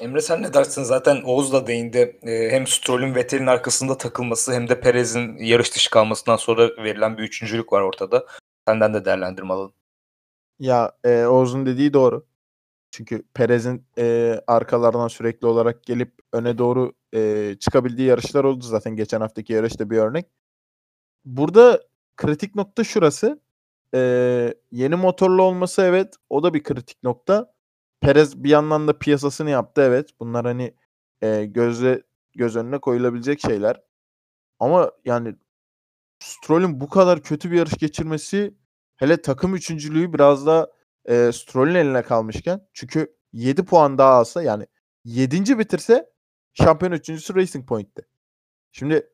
Emre sen ne dersin? Zaten Oğuz da değindi. Ee, hem Stroll'ün Vettel'in arkasında takılması hem de Perez'in yarış dışı kalmasından sonra verilen bir üçüncülük var ortada. Senden de değerlendirme alalım. Ya e, Oğuz'un dediği doğru. Çünkü Perez'in e, arkalardan sürekli olarak gelip öne doğru e, çıkabildiği yarışlar oldu zaten. Geçen haftaki yarışta bir örnek. Burada kritik nokta şurası. E, yeni motorlu olması evet o da bir kritik nokta. Perez bir yandan da piyasasını yaptı evet. Bunlar hani e, gözle göz önüne koyulabilecek şeyler. Ama yani Stroll'ün bu kadar kötü bir yarış geçirmesi hele takım üçüncülüğü biraz da e, Stroll'ün eline kalmışken çünkü 7 puan daha alsa yani 7. bitirse şampiyon üçüncüsü Racing Point'ti. Şimdi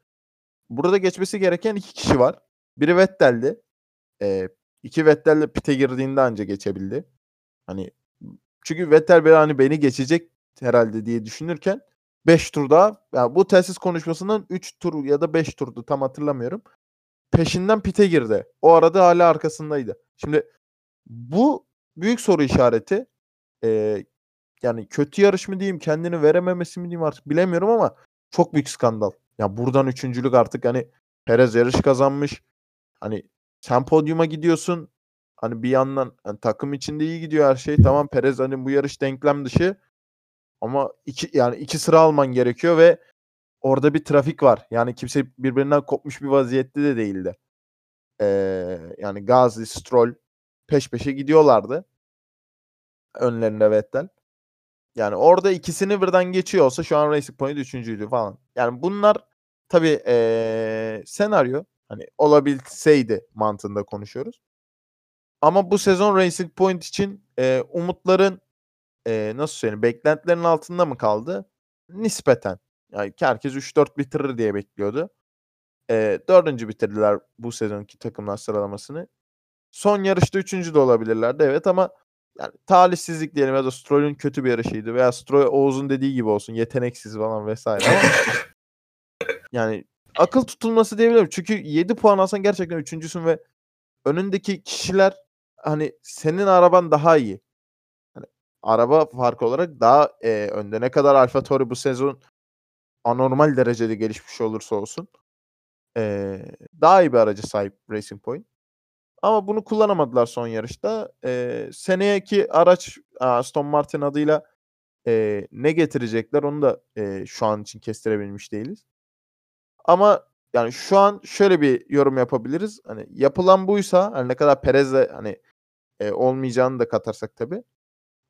burada geçmesi gereken iki kişi var. Biri Vettel'di. E, iki Vettel'le pite girdiğinde anca geçebildi. Hani çünkü Vettel böyle hani beni geçecek herhalde diye düşünürken 5 tur daha yani bu telsiz konuşmasından 3 tur ya da 5 turdu tam hatırlamıyorum. peşinden pite girdi. O arada hala arkasındaydı. Şimdi bu büyük soru işareti. Ee, yani kötü yarış mı diyeyim, kendini verememesi mi diyeyim artık bilemiyorum ama çok büyük skandal. Ya buradan üçüncülük artık hani Perez yarış kazanmış. Hani sen podyuma gidiyorsun. Hani bir yandan hani takım içinde iyi gidiyor her şey. Tamam Perez hani bu yarış denklem dışı. Ama iki yani iki sıra alman gerekiyor ve orada bir trafik var. Yani kimse birbirinden kopmuş bir vaziyette de değildi. Ee, yani Gazi, Stroll peş peşe gidiyorlardı. Önlerinde Vettel. Yani orada ikisini birden geçiyor olsa şu an Racing Point üçüncüydü falan. Yani bunlar tabii ee, senaryo. Hani olabilseydi mantığında konuşuyoruz. Ama bu sezon Racing Point için e, umutların e, nasıl söyleyeyim beklentilerin altında mı kaldı? Nispeten. Yani herkes 3-4 bitirir diye bekliyordu. E, dördüncü bitirdiler bu sezonki takımlar sıralamasını. Son yarışta üçüncü de olabilirlerdi evet ama yani talihsizlik diyelim ya da Stroll'ün kötü bir yarışıydı veya Stroll Oğuz'un dediği gibi olsun yeteneksiz falan vesaire ama [LAUGHS] yani akıl tutulması diyebilirim. Çünkü 7 puan alsan gerçekten üçüncüsün ve önündeki kişiler hani senin araban daha iyi. Hani araba farkı olarak daha e, önde. Ne kadar Alfa Tauri bu sezon anormal derecede gelişmiş olursa olsun e, daha iyi bir araca sahip Racing Point. Ama bunu kullanamadılar son yarışta. E, seneyeki araç Aston Martin adıyla e, ne getirecekler onu da e, şu an için kestirebilmiş değiliz. Ama yani şu an şöyle bir yorum yapabiliriz. Hani yapılan buysa hani ne kadar Perez'le hani e, olmayacağını da katarsak tabii.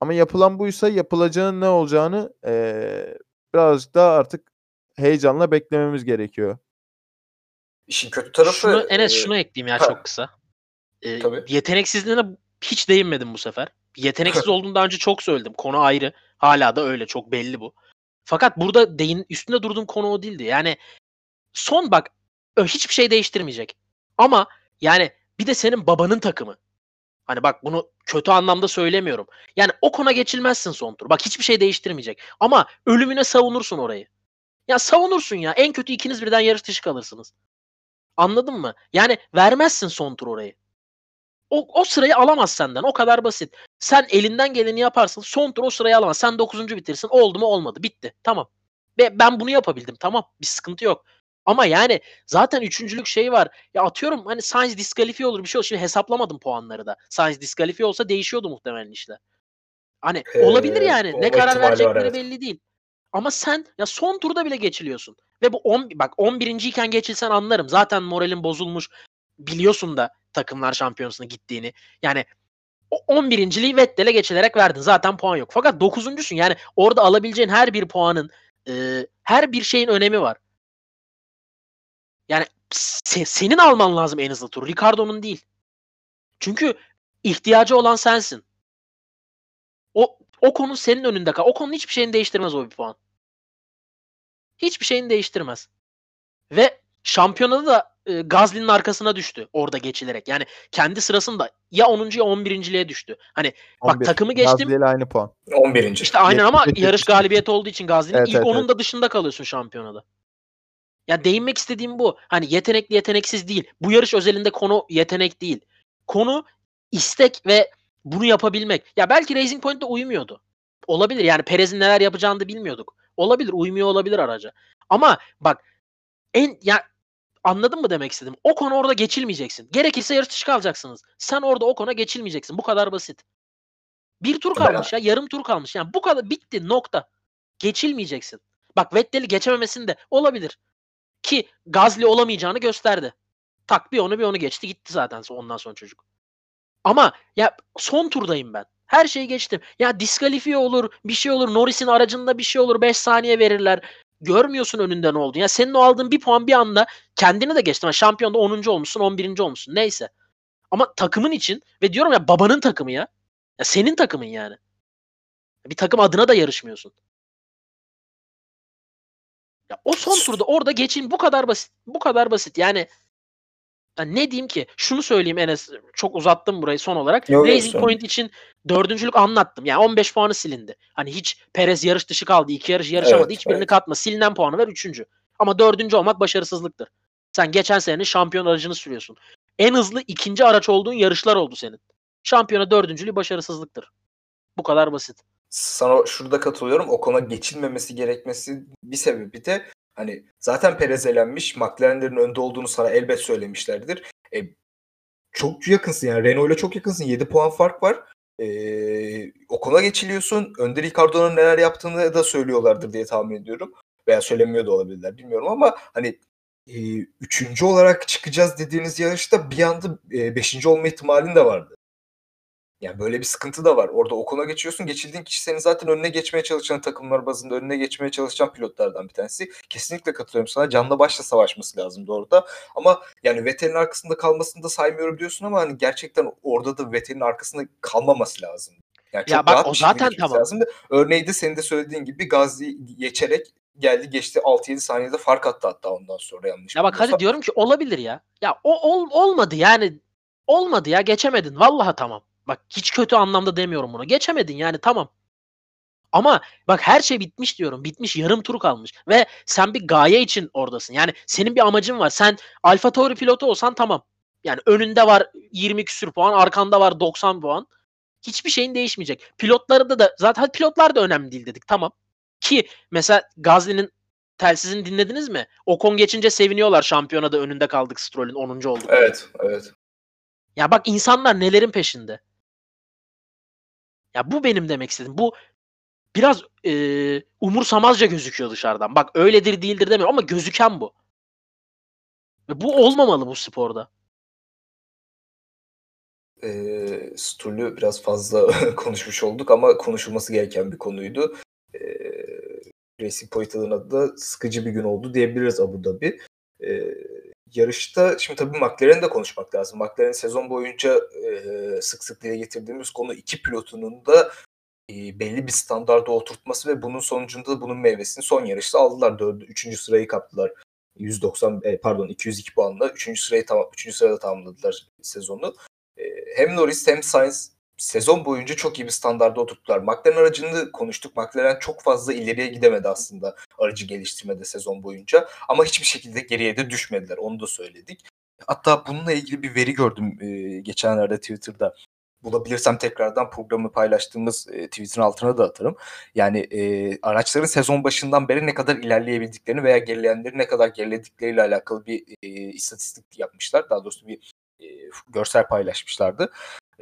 Ama yapılan buysa yapılacağının ne olacağını e, birazcık daha artık heyecanla beklememiz gerekiyor. İşin kötü tarafı... Şunu, Enes e, şunu ekleyeyim ya ha. çok kısa. Ee, Tabii. yeteneksizliğine hiç değinmedim bu sefer. Yeteneksiz [LAUGHS] olduğunu daha önce çok söyledim. Konu ayrı. Hala da öyle çok belli bu. Fakat burada değin üstünde durduğum konu o değildi. Yani son bak hiçbir şey değiştirmeyecek. Ama yani bir de senin babanın takımı. Hani bak bunu kötü anlamda söylemiyorum. Yani o kona geçilmezsin son tur. Bak hiçbir şey değiştirmeyecek. Ama ölümüne savunursun orayı. Ya savunursun ya. En kötü ikiniz birden yarış dışı kalırsınız. Anladın mı? Yani vermezsin son tur orayı. O, o sırayı alamaz senden. O kadar basit. Sen elinden geleni yaparsın. Son tur o sırayı alamaz. Sen 9. bitirsin. Oldu mu olmadı. Bitti. Tamam. Ve ben bunu yapabildim. Tamam. Bir sıkıntı yok. Ama yani zaten üçüncülük şey var. Ya atıyorum hani Sainz diskalifiye olur bir şey olur. Şimdi hesaplamadım puanları da. Sainz diskalifiye olsa değişiyordu muhtemelen işler. Hani Ee, olabilir yani. Ne karar verecekleri evet. belli değil. Ama sen ya son turda bile geçiliyorsun. Ve bu 10 bak 11. iken geçilsen anlarım. Zaten moralin bozulmuş. Biliyorsun da takımlar şampiyonasına gittiğini. Yani o 11.liği Vettel'e geçilerek verdin. Zaten puan yok. Fakat 9.sün. Yani orada alabileceğin her bir puanın e, her bir şeyin önemi var. Yani se- senin alman lazım en hızlı turu. Ricardo'nun değil. Çünkü ihtiyacı olan sensin. O o konu senin önünde kal. O konunun hiçbir şeyini değiştirmez o bir puan. Hiçbir şeyini değiştirmez. Ve şampiyonada da e, Gazli'nin arkasına düştü orada geçilerek. Yani kendi sırasında ya 10. ya 11.liğe düştü. Hani Bak 11. takımı geçtim. Gazli ile aynı puan. 11. işte aynen ama 75, yarış 75. galibiyeti olduğu için Gazli'nin Evet, ilk evet, onun evet. da dışında kalıyorsun şampiyonada. Ya değinmek istediğim bu. Hani yetenekli yeteneksiz değil. Bu yarış özelinde konu yetenek değil. Konu istek ve bunu yapabilmek. Ya belki Racing Point'te uymuyordu. Olabilir yani Perez'in neler yapacağını da bilmiyorduk. Olabilir uymuyor olabilir araca. Ama bak en ya anladın mı demek istedim? O konu orada geçilmeyeceksin. Gerekirse yarış dışı kalacaksınız. Sen orada o kona geçilmeyeceksin. Bu kadar basit. Bir tur kalmış ya yarım tur kalmış. Yani bu kadar bitti nokta. Geçilmeyeceksin. Bak Vettel'i geçememesinde olabilir. Ki Gazli olamayacağını gösterdi. Tak bir onu bir onu geçti gitti zaten ondan sonra çocuk. Ama ya son turdayım ben. Her şeyi geçtim. Ya diskalifiye olur, bir şey olur. Norris'in aracında bir şey olur. 5 saniye verirler. Görmüyorsun önünde ne oldu. Ya senin o aldığın bir puan bir anda kendini de geçtin. Şampiyonda 10. olmuşsun, 11. olmuşsun. Neyse. Ama takımın için ve diyorum ya babanın takımı ya. Ya senin takımın yani. Bir takım adına da yarışmıyorsun. Ya o son turda orada geçin bu kadar basit. Bu kadar basit. Yani ya ne diyeyim ki? Şunu söyleyeyim Enes. Çok uzattım burayı son olarak. Yok, Racing Point için dördüncülük anlattım. Yani 15 puanı silindi. Hani hiç Perez yarış dışı kaldı. iki yarış yarışamadı. Evet, Hiçbirini evet. katma. Silinen puanı ver üçüncü. Ama dördüncü olmak başarısızlıktır. Sen geçen senenin şampiyon aracını sürüyorsun. En hızlı ikinci araç olduğun yarışlar oldu senin. Şampiyona dördüncülüğü başarısızlıktır. Bu kadar basit. Sana şurada katılıyorum. Ocon'a geçilmemesi gerekmesi bir sebebi de hani zaten Perez elenmiş. McLaren'lerin önde olduğunu sana elbet söylemişlerdir. E, çok yakınsın yani. Renault ile çok yakınsın. 7 puan fark var. E, Ocon'a geçiliyorsun. Önde Ricardo'nun neler yaptığını da söylüyorlardır diye tahmin ediyorum. Veya söylemiyor da olabilirler bilmiyorum ama hani e, üçüncü olarak çıkacağız dediğiniz yarışta bir anda e, beşinci olma ihtimalin de vardı. Yani böyle bir sıkıntı da var. Orada okula geçiyorsun. Geçildiğin kişi senin zaten önüne geçmeye çalışan takımlar bazında önüne geçmeye çalışan pilotlardan bir tanesi. Kesinlikle katılıyorum sana. Canla başla savaşması lazımdı orada. Ama yani Vettel'in arkasında kalmasını da saymıyorum diyorsun ama hani gerçekten orada da Vettel'in arkasında kalmaması lazım. Yani çok Ya bak, o zaten tamam. Lazımdı. Örneği de senin de söylediğin gibi Gazli geçerek geldi geçti 6-7 saniyede fark attı hatta ondan sonra yanlış Ya bak hadi diyorum ki olabilir ya. Ya o ol, olmadı yani. Olmadı ya geçemedin. Vallahi tamam. Bak hiç kötü anlamda demiyorum bunu. Geçemedin yani tamam. Ama bak her şey bitmiş diyorum. Bitmiş yarım tur kalmış. Ve sen bir gaye için oradasın. Yani senin bir amacın var. Sen Alfa Tauri pilotu olsan tamam. Yani önünde var 20 küsür puan, arkanda var 90 puan. Hiçbir şeyin değişmeyecek. Pilotları da da zaten pilotlar da önemli değil dedik. Tamam. Ki mesela Gazli'nin telsizini dinlediniz mi? Ocon geçince seviniyorlar şampiyonada önünde kaldık Stroll'ün 10. olduk. Evet, evet. Ya bak insanlar nelerin peşinde. Ya bu benim demek istediğim. Bu biraz eee, umursamazca gözüküyor dışarıdan. Bak öyledir değildir demiyorum ama gözüken bu. Ve bu olmamalı bu sporda. e, Sturlü biraz fazla [LAUGHS] konuşmuş olduk ama konuşulması gereken bir konuydu. E, Racing Point adına da sıkıcı bir gün oldu diyebiliriz Abu Dhabi. E, yarışta şimdi tabii McLaren'i de konuşmak lazım. McLaren sezon boyunca e, sık sık dile getirdiğimiz konu iki pilotunun da e, belli bir standarda oturtması ve bunun sonucunda da bunun meyvesini son yarışta aldılar. Dördü, üçüncü sırayı kaptılar. 190 e, pardon 202 puanla üçüncü sırayı tamam üçüncü sırada tamamladılar sezonu. E, hem Norris hem Sainz sezon boyunca çok iyi bir standarda oturttular. McLaren aracını konuştuk. McLaren çok fazla ileriye gidemedi aslında aracı geliştirmede sezon boyunca. Ama hiçbir şekilde geriye de düşmediler. Onu da söyledik. Hatta bununla ilgili bir veri gördüm e, geçenlerde Twitter'da. Bulabilirsem tekrardan programı paylaştığımız e, tweet'in altına da atarım. Yani e, araçların sezon başından beri ne kadar ilerleyebildiklerini veya gerileyenleri ne kadar geriledikleriyle alakalı bir e, istatistik yapmışlar. Daha doğrusu bir e, görsel paylaşmışlardı.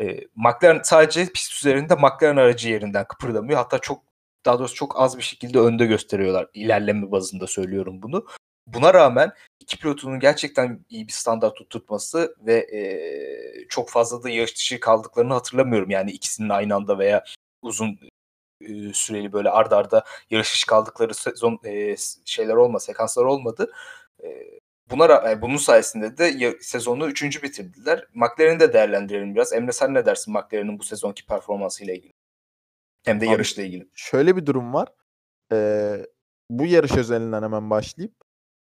E, McLaren sadece pist üzerinde McLaren aracı yerinden kıpırdamıyor. Hatta çok daha doğrusu çok az bir şekilde önde gösteriyorlar. İlerleme bazında söylüyorum bunu. Buna rağmen iki pilotunun gerçekten iyi bir standart tutturması ve e, çok fazla da yarış dışı kaldıklarını hatırlamıyorum. Yani ikisinin aynı anda veya uzun e, süreli böyle ard arda yarış dışı kaldıkları sezon e, şeyler olma, sekanslar olmadı. E, buna e, bunun sayesinde de sezonu üçüncü bitirdiler. McLaren'i de değerlendirelim biraz. Emre sen ne dersin McLaren'in bu sezonki performansıyla ilgili? Hem de Abi, yarışla ilgili. Şöyle bir durum var. Ee, bu yarış özelinden hemen başlayıp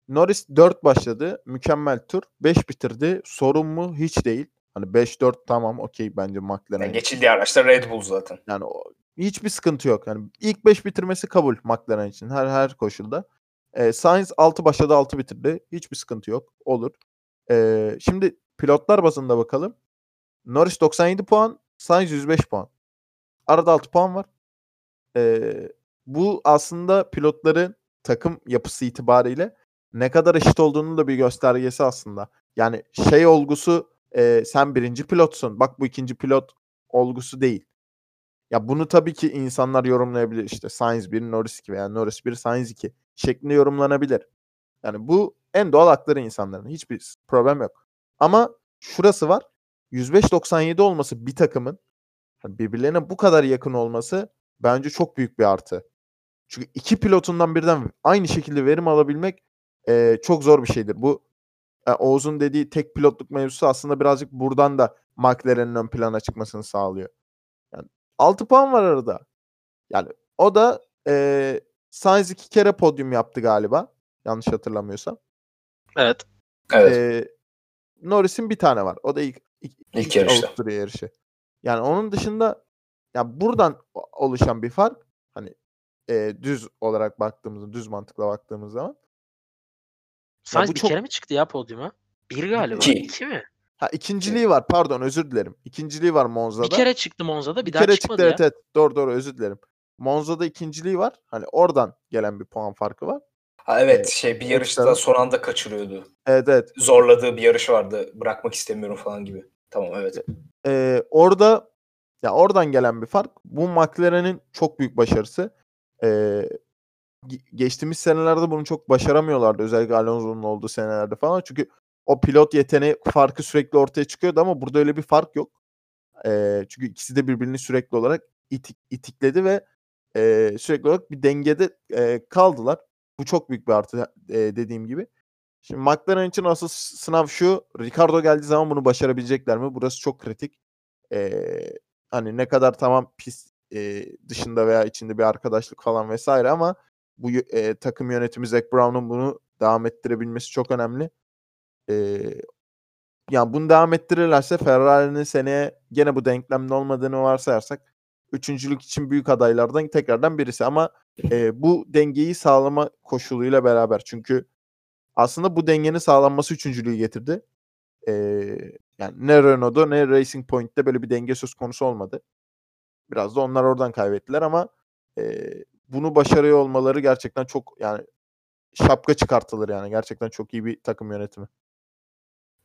Norris 4 başladı. Mükemmel tur. 5 bitirdi. Sorun mu? Hiç değil. Hani 5-4 tamam okey bence McLaren'e. Yani geçildiği araçta Red Bull zaten. Yani o- hiçbir sıkıntı yok. Yani ilk 5 bitirmesi kabul McLaren için her her koşulda. Ee, Sainz 6 başladı 6 bitirdi. Hiçbir sıkıntı yok. Olur. Ee, şimdi pilotlar bazında bakalım. Norris 97 puan, Sainz 105 puan. Arada 6 puan var. Ee, bu aslında pilotların takım yapısı itibariyle ne kadar eşit olduğunun da bir göstergesi aslında. Yani şey olgusu e, sen birinci pilotsun. Bak bu ikinci pilot olgusu değil. Ya bunu tabii ki insanlar yorumlayabilir. İşte Sainz 1, Norris 2 veya Norris 1, Sainz 2 şeklinde yorumlanabilir. Yani bu en doğal hakları insanların. Hiçbir problem yok. Ama şurası var. 105-97 olması bir takımın hani birbirlerine bu kadar yakın olması bence çok büyük bir artı. Çünkü iki pilotundan birden aynı şekilde verim alabilmek eee, çok zor bir şeydir. Bu e, Oğuz'un dediği tek pilotluk mevzusu aslında birazcık buradan da McLaren'in ön plana çıkmasını sağlıyor. Yani 6 puan var arada. Yani o da eee Sainz iki kere podyum yaptı galiba. Yanlış hatırlamıyorsam. Evet. Evet. Eee, Norris'in bir tane var. O da ilk, ilk, İlk ilk yarışta. Avusturya yarışı. Yani onun dışında ya buradan o- oluşan bir fark hani eee, düz olarak baktığımızda, düz mantıkla baktığımız zaman Sainz bu bir çok- kere mi çıktı ya podyuma? Bir galiba. İki. İki mi? Ha ikinciliği var pardon özür dilerim. İkinciliği var Monza'da. Bir kere çıktı Monza'da bir, Bir daha kere çıkmadı çıktı ya. evet evet. Doğru doğru özür dilerim. Monza'da ikinciliği var. Hani oradan gelen bir puan farkı var. Ha, evet Ee, şey bir yarışta ekstra- son anda kaçırıyordu. Evet evet. Zorladığı bir yarış vardı. Bırakmak istemiyorum falan gibi. Tamam evet. Ee, orada ya oradan gelen bir fark. Bu McLaren'in çok büyük başarısı. Ee, ge- geçtiğimiz senelerde bunu çok başaramıyorlardı. Özellikle Alonso'nun olduğu senelerde falan. Çünkü o pilot yeteneği farkı sürekli ortaya çıkıyordu ama burada öyle bir fark yok. Ee, çünkü ikisi de birbirini sürekli olarak itik, itikledi ve e, sürekli olarak bir dengede e, kaldılar. Bu çok büyük bir artı e, dediğim gibi. Şimdi McLaren için asıl sınav şu. Ricardo geldiği zaman bunu başarabilecekler mi? Burası çok kritik. Ee, hani ne kadar tamam pist e, dışında veya içinde bir arkadaşlık falan vesaire ama bu e, takım yönetimi Zac Brown'un bunu devam ettirebilmesi çok önemli. Ee, yani bunu devam ettirirlerse Ferrari'nin seneye gene bu denklemde olmadığını varsayarsak üçüncülük için büyük adaylardan tekrardan birisi ama e, bu dengeyi sağlama koşuluyla beraber çünkü aslında bu dengenin sağlanması üçüncülüğü getirdi. Ee, yani ne Renault'da ne Racing Point'te böyle bir denge söz konusu olmadı. Biraz da onlar oradan kaybettiler ama e, bunu başarıyor olmaları gerçekten çok yani şapka çıkartılır yani. Gerçekten çok iyi bir takım yönetimi.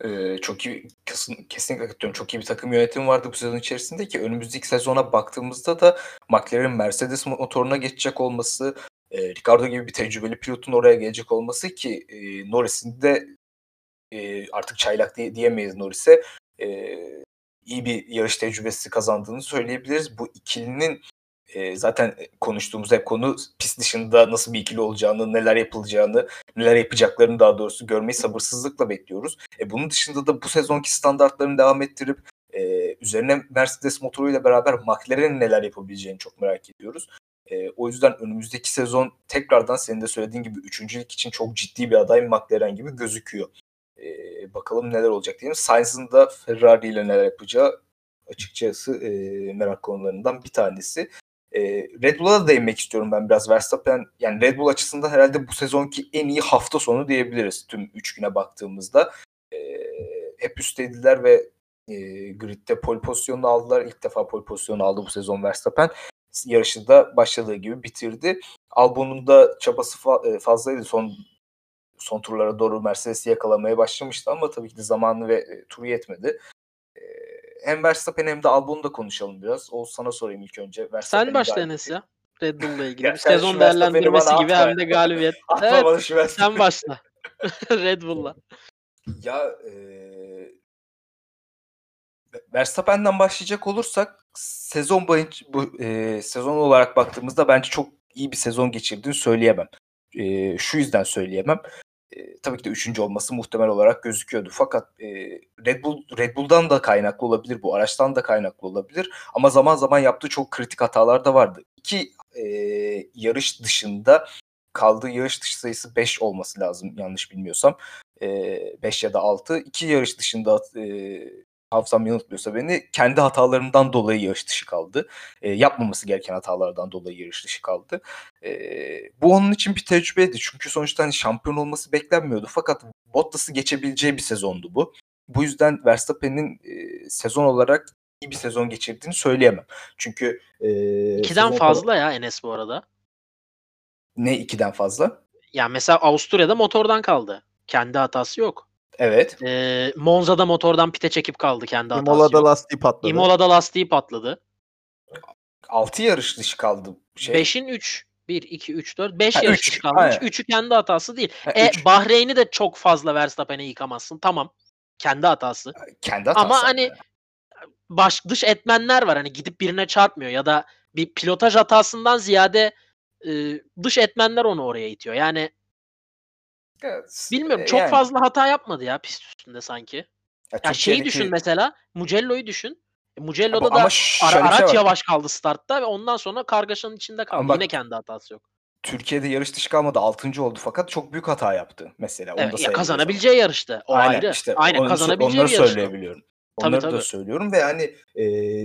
Ee, çok iyi kesin, kesinlikle katılıyorum. Çok iyi bir takım yönetimi vardı bu sezon içerisinde ki önümüzdeki sezona baktığımızda da McLaren Mercedes motoruna geçecek olması, e, Ricardo gibi bir tecrübeli pilotun oraya gelecek olması ki e, Norris'in de e, artık çaylak diye, diyemeyiz Norris'e e, iyi bir yarış tecrübesi kazandığını söyleyebiliriz. Bu ikilinin e, zaten konuştuğumuz hep konu pist dışında nasıl bir ikili olacağını, neler yapılacağını, neler yapacaklarını daha doğrusu görmeyi sabırsızlıkla bekliyoruz. E, bunun dışında da bu sezonki standartlarını devam ettirip e, üzerine Mercedes motoruyla beraber McLaren'in neler yapabileceğini çok merak ediyoruz. E, o yüzden önümüzdeki sezon tekrardan senin de söylediğin gibi üçüncülük için çok ciddi bir aday McLaren gibi gözüküyor. E, bakalım neler olacak diyelim. Sainz'ın da Ferrari ile neler yapacağı açıkçası e, merak konularından bir tanesi. E, Red Bull'a da değinmek istiyorum ben biraz. Verstappen yani Red Bull açısından herhalde bu sezonki en iyi hafta sonu diyebiliriz tüm 3 güne baktığımızda. E, hep üstteydiler ve e, gridde pole pozisyonunu aldılar. İlk defa pole pozisyonu aldı bu sezon Verstappen. Yarışı da başladığı gibi bitirdi. Albon'un da çabası fa- e, fazlaydı. Son son turlara doğru Mercedes'i yakalamaya başlamıştı ama tabii ki de zamanı ve e, turu yetmedi. Hem Verstappen hem de Albon'u da konuşalım biraz. Oğuz sana sorayım ilk önce. Sen başla. Enes ya. Red Bull'la [LAUGHS] ilgili. Bir sezon değerlendirmesi gibi atma hem de galibiyet. [LAUGHS] Evet, sen başla. [LAUGHS] Red Bull'la. Ya e, Verstappen'den başlayacak olursak sezon boyunca bu e, sezon olarak baktığımızda bence çok iyi bir sezon geçirdiğini söyleyemem. E, şu yüzden söyleyemem. E, tabii ki de üçüncü olması muhtemel olarak gözüküyordu. Fakat e, Red Bull Red Bull'dan da kaynaklı olabilir bu, araçtan da kaynaklı olabilir. Ama zaman zaman yaptığı çok kritik hatalar da vardı. İki e, yarış dışında kaldığı yarış dışı sayısı 5 olması lazım yanlış bilmiyorsam. 5 ya da 6. İki yarış dışında e, hafızam yanıltmıyorsa beni kendi hatalarından dolayı yarış dışı kaldı. E, yapmaması gereken hatalardan dolayı yarış dışı kaldı. E, bu onun için bir tecrübeydi. Çünkü sonuçta hani şampiyon olması beklenmiyordu. Fakat Bottas'ı geçebileceği bir sezondu bu. Bu yüzden Verstappen'in e, sezon olarak iyi bir sezon geçirdiğini söyleyemem. Çünkü e, İkiden fazla ya Enes bu arada. Ne ikiden fazla? Ya mesela Avusturya'da motordan kaldı. Kendi hatası yok. Evet. Ee, Monza'da motordan pite çekip kaldı kendi hatası Imola'da lastiği patladı. Imola'da lastiği patladı. 6 yarış dışı kaldı. Şey. 5'in 3. 1, 2, 3, 4. 5 Ha, yarış dışı kalmış. aynen. 3'ü kendi hatası değil. Ha, E, üç. Bahreyn'i de çok fazla Verstappen'e yıkamazsın. Tamam. Kendi hatası. Kendi hatası. Ama hani baş dış etmenler var. Hani gidip birine çarpmıyor ya da bir pilotaj hatasından ziyade e, dış etmenler onu oraya itiyor. Yani Evet, bilmiyorum e, çok yani, fazla hata yapmadı ya pist üstünde sanki. ya Ya şeyi düşün mesela Mugello'yu düşün. E, Ama- Mugello'da ama da ara- şey araç var. yavaş kaldı startta ve ondan sonra kargaşanın içinde kaldı. Ama bak- Yine kendi hatası yok. Türkiye'de yarış dışı kalmadı 6. oldu fakat çok büyük hata yaptı mesela. Onu da Evet, ya sayabiliriz kazanabileceği yarıştı. O ama. Aynen ayrı. işte Aynen onu- kazanabileceği onları yarıştı. söyleyebiliyorum. Tabii, Onları da tabii. söylüyorum ve yani e,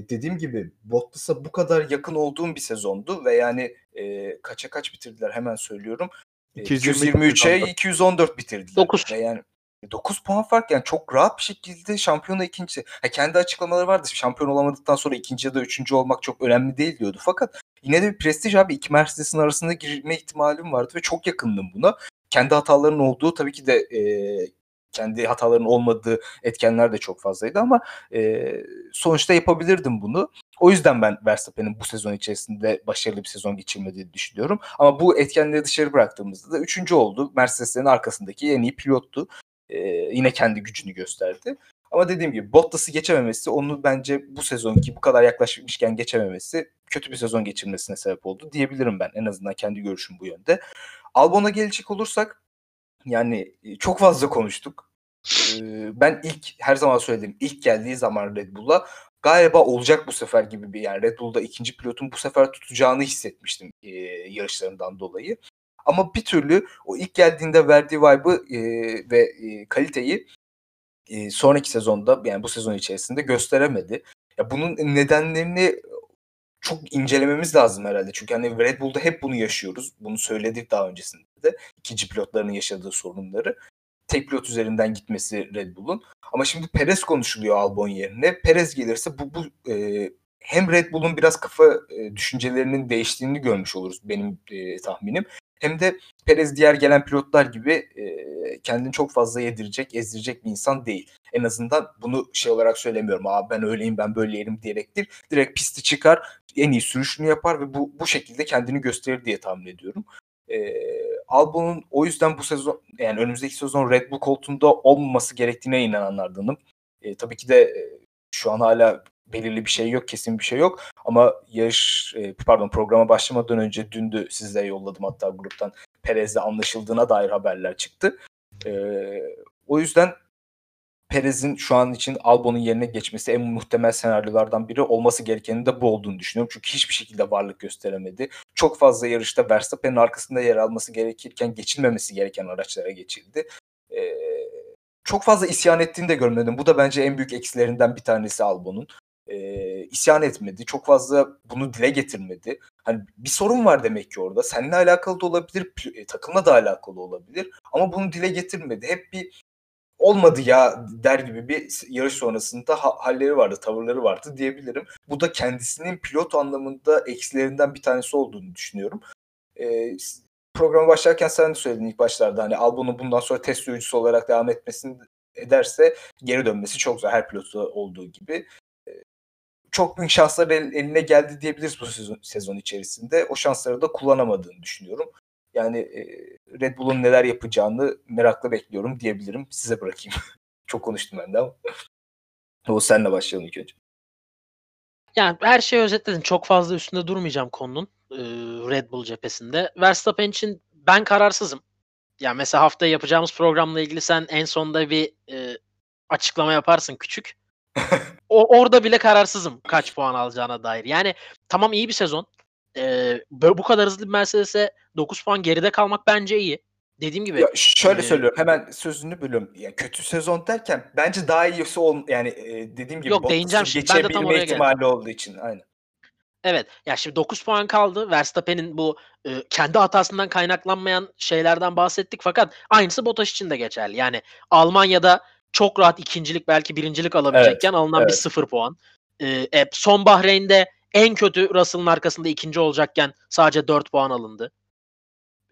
dediğim gibi Bottas'a bu kadar yakın olduğum bir sezondu ve yani e, kaça kaç bitirdiler hemen söylüyorum. 223'e 214 bitirdiler. 9. Ve yani 9 puan fark yani çok rahat bir şekilde şampiyona ikinci. Ha, kendi açıklamaları vardı. Şampiyon olamadıktan sonra ikinci ya da üçüncü olmak çok önemli değil diyordu. Fakat yine de bir prestij abi. iki Mercedes'in arasında girme ihtimalim vardı ve çok yakındım buna. Kendi hataların olduğu tabii ki de e, kendi hataların olmadığı etkenler de çok fazlaydı ama e, sonuçta yapabilirdim bunu. O yüzden ben Verstappen'in bu sezon içerisinde başarılı bir sezon geçirmediğini düşünüyorum. Ama bu etkenleri dışarı bıraktığımızda da üçüncü oldu. Mercedes'lerin arkasındaki en iyi pilottu. E, yine kendi gücünü gösterdi. Ama dediğim gibi Bottas'ı geçememesi onu bence bu sezonki bu kadar yaklaşmışken geçememesi kötü bir sezon geçirmesine sebep oldu diyebilirim ben. En azından kendi görüşüm bu yönde. Albon'a gelecek olursak yani çok fazla konuştuk. Ben ilk her zaman söyledim ilk geldiği zaman Red Bull'a galiba olacak bu sefer gibi bir yani Red Bull'da ikinci pilotun bu sefer tutacağını hissetmiştim e, yarışlarından dolayı. Ama bir türlü o ilk geldiğinde verdiği vibe'ı e, ve e, kaliteyi e, sonraki sezonda yani bu sezon içerisinde gösteremedi. Ya bunun nedenlerini çok incelememiz lazım herhalde. Çünkü hani Red Bull'da hep bunu yaşıyoruz. Bunu söyledik daha öncesinde de. İkinci pilotların yaşadığı sorunları. Tek pilot üzerinden gitmesi Red Bull'un. Ama şimdi Perez konuşuluyor Albon yerine. Perez gelirse bu, bu e, hem Red Bull'un biraz kafa e, düşüncelerinin değiştiğini görmüş oluruz benim e, tahminim. Hem de Perez diğer gelen pilotlar gibi e, kendini çok fazla yedirecek, ezdirecek bir insan değil. En azından bunu şey olarak söylemiyorum. Abi ben öyleyim, ben böyleyim diyerek. Direkt pisti çıkar, en iyi sürüşünü yapar ve bu bu şekilde kendini gösterir diye tahmin ediyorum. E, Albon'un o yüzden bu sezon yani önümüzdeki sezon Red Bull koltuğunda olmaması gerektiğine inananlardanım. E, tabii ki de e, şu an hala belirli bir şey yok, kesin bir şey yok. Ama yarış, e, pardon programa başlamadan önce dündü size yolladım hatta gruptan Perez'le anlaşıldığına dair haberler çıktı. E, o yüzden Perez'in şu an için Albon'un yerine geçmesi en muhtemel senaryolardan biri olması gerekenin de bu olduğunu düşünüyorum. Çünkü hiçbir şekilde varlık gösteremedi. Çok fazla yarışta Verstappen'in arkasında yer alması gerekirken geçilmemesi gereken araçlara geçildi. Ee, çok fazla isyan ettiğini de görmedim. Bu da bence en büyük eksilerinden bir tanesi Albon'un. Ee, isyan etmedi. Çok fazla bunu dile getirmedi. Hani bir sorun var demek ki orada. Seninle alakalı da olabilir, takımla da alakalı olabilir. Ama bunu dile getirmedi. Hep bir olmadı ya der gibi bir yarış sonrasında ha- halleri vardı, tavırları vardı diyebilirim. Bu da kendisinin pilot anlamında eksilerinden bir tanesi olduğunu düşünüyorum. Ee, programa başlarken sen de söyledin ilk başlarda hani Albon'un bundan sonra test sürücüsü olarak devam etmesini ederse geri dönmesi çok zor her pilotta olduğu gibi. Ee, çok büyük şanslar el, eline geldi diyebiliriz bu sezon, sezon içerisinde. O şansları da kullanamadığını düşünüyorum. Yani e, Red Bull'un neler yapacağını merakla bekliyorum diyebilirim. Size bırakayım. [LAUGHS] Çok konuştum ben de ama. [LAUGHS] o senle başlayalım ilk önce. Yani her şeyi özetledin. Çok fazla üstünde durmayacağım konunun e, Red Bull cephesinde. Verstappen için ben kararsızım. Yani mesela hafta yapacağımız programla ilgili sen en sonda bir e, açıklama yaparsın küçük. [LAUGHS] o orada bile kararsızım kaç puan alacağına dair. Yani tamam iyi bir sezon e, bu kadar hızlı bir Mercedes'e 9 puan geride kalmak bence iyi. Dediğim gibi. Ya şöyle e, söylüyorum hemen sözünü bölüyorum. Yani kötü sezon derken bence daha iyisi ol yani e, dediğim gibi Yok, değineceğim şimdi. Ben de tam oraya ihtimali geldim. olduğu için aynen. Evet. Ya şimdi 9 puan kaldı. Verstappen'in bu e, kendi hatasından kaynaklanmayan şeylerden bahsettik fakat aynısı Bottas için de geçerli. Yani Almanya'da çok rahat ikincilik belki birincilik alabilecekken alınan bir evet. 0 puan. E, e, son Bahreyn'de en kötü Russell'ın arkasında ikinci olacakken sadece 4 puan alındı.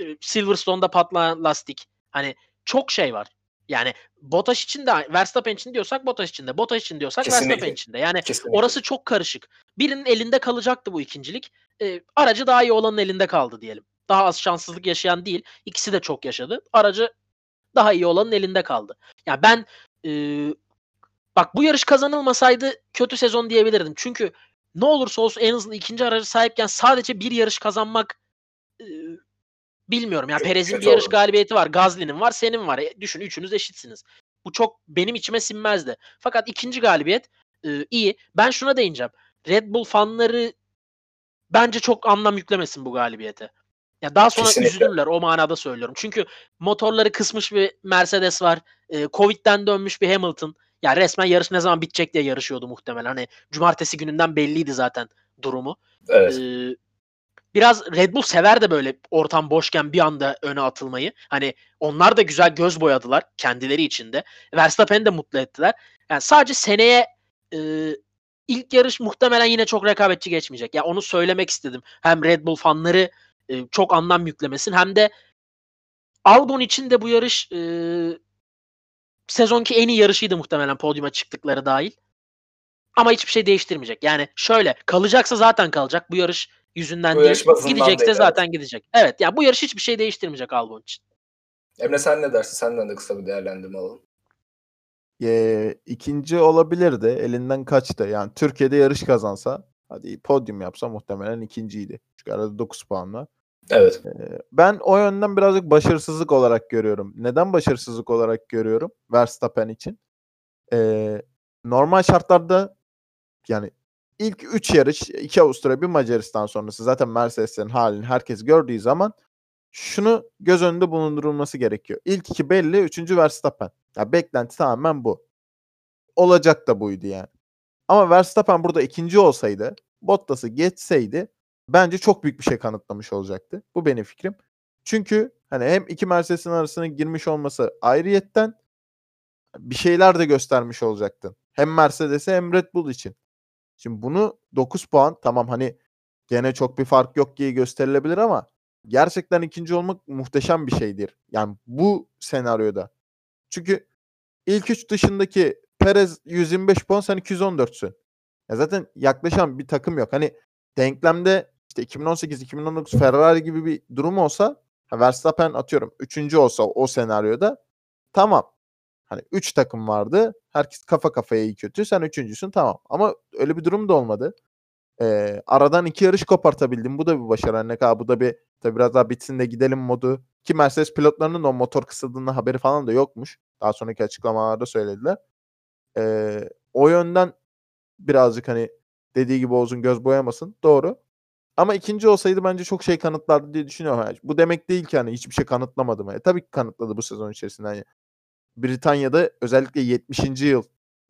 E, Silverstone'da patlayan lastik. Hani çok şey var. Yani Bottas için de Verstappen için diyorsak Bottas için de. Bottas için diyorsak Kesinlikle. Verstappen için de. Yani Kesinlikle. orası çok karışık. Birinin elinde kalacaktı bu ikincilik. E, aracı daha iyi olanın elinde kaldı diyelim. Daha az şanssızlık yaşayan değil. İkisi de çok yaşadı. Aracı daha iyi olanın elinde kaldı. Yani ben e, bak bu yarış kazanılmasaydı kötü sezon diyebilirdim. Çünkü ne olursa olsun en hızlı ikinci aracı sahipken sadece bir yarış kazanmak e, bilmiyorum. Yani Perez'in bir yarış olur. galibiyeti var. Gazli'nin var, senin var. E, düşün üçünüz eşitsiniz. Bu çok benim içime sinmezdi. Fakat ikinci galibiyet e, iyi. Ben şuna değineceğim. Red Bull fanları bence çok anlam yüklemesin bu galibiyete. Ya daha sonra Kesinlikle. üzülürler o manada söylüyorum. Çünkü motorları kısmış bir Mercedes var. E, Covid'den dönmüş bir Hamilton. Ya resmen yarış ne zaman bitecek diye yarışıyordu muhtemelen. Hani cumartesi gününden belliydi zaten durumu. Evet. Ee, biraz Red Bull sever de böyle ortam boşken bir anda öne atılmayı. Hani onlar da güzel göz boyadılar kendileri içinde. Verstappen'i de mutlu ettiler. Yani sadece seneye e, ilk yarış muhtemelen yine çok rekabetçi geçmeyecek. Ya yani onu söylemek istedim. Hem Red Bull fanları e, çok anlam yüklemesin hem de Albon için de bu yarış e, sezonki en iyi yarışıydı muhtemelen podyuma çıktıkları dahil. Ama hiçbir şey değiştirmeyecek. Yani şöyle kalacaksa zaten kalacak. Bu yarış yüzünden Bu değil. Gidecekse değil, zaten gidecek. Evet yani bu yarış hiçbir şey değiştirmeyecek Albon için. Emre sen ne dersin? Senden de kısa bir değerlendirme alalım. Ee, ikinci olabilirdi. Elinden kaçtı. Yani Türkiye'de yarış kazansa hadi podyum yapsa muhtemelen ikinciydi. Çünkü arada 9 puan var. Evet. Ben o yönden birazcık başarısızlık olarak görüyorum. Neden başarısızlık olarak görüyorum Verstappen için? Ee, normal şartlarda yani ilk 3 yarış, 2 Avusturya, bir Macaristan sonrası zaten Mercedes'lerin halini herkes gördüğü zaman şunu göz önünde bulundurulması gerekiyor. İlk iki belli, üçüncü Verstappen. Ya beklenti tamamen bu. Olacak da buydu yani. Ama Verstappen burada ikinci olsaydı, Bottas'ı geçseydi bence çok büyük bir şey kanıtlamış olacaktı. Bu benim fikrim. Çünkü hani hem iki Mercedes'in arasına girmiş olması ayrıyetten bir şeyler de göstermiş olacaktın. Hem Mercedes'e hem Red Bull için. Şimdi bunu 9 puan tamam hani gene çok bir fark yok diye gösterilebilir ama gerçekten ikinci olmak muhteşem bir şeydir. Yani bu senaryoda. Çünkü ilk üç dışındaki Perez 125 puan sen 214'sün. Ya zaten yaklaşan bir takım yok. Hani denklemde işte 2018-2019 Ferrari gibi bir durum olsa Verstappen atıyorum 3. olsa o senaryoda tamam. Hani 3 takım vardı. Herkes kafa kafaya iyi kötü. Sen üçüncüsün tamam. Ama öyle bir durum da olmadı. Ee, aradan iki yarış kopartabildim. Bu da bir başarı. Hani bu da bir tabii biraz daha bitsin de gidelim modu. Ki Mercedes pilotlarının da o motor kısıldığında haberi falan da yokmuş. Daha sonraki açıklamalarda söylediler. Ee, o yönden birazcık hani dediği gibi Oğuz'un göz boyamasın. Doğru. Ama ikinci olsaydı bence çok şey kanıtlardı diye düşünüyorum. Yani bu demek değil ki hani hiçbir şey kanıtlamadı mı? E, tabii ki kanıtladı bu sezon içerisinde. Yani Britanya'da özellikle 70. yıl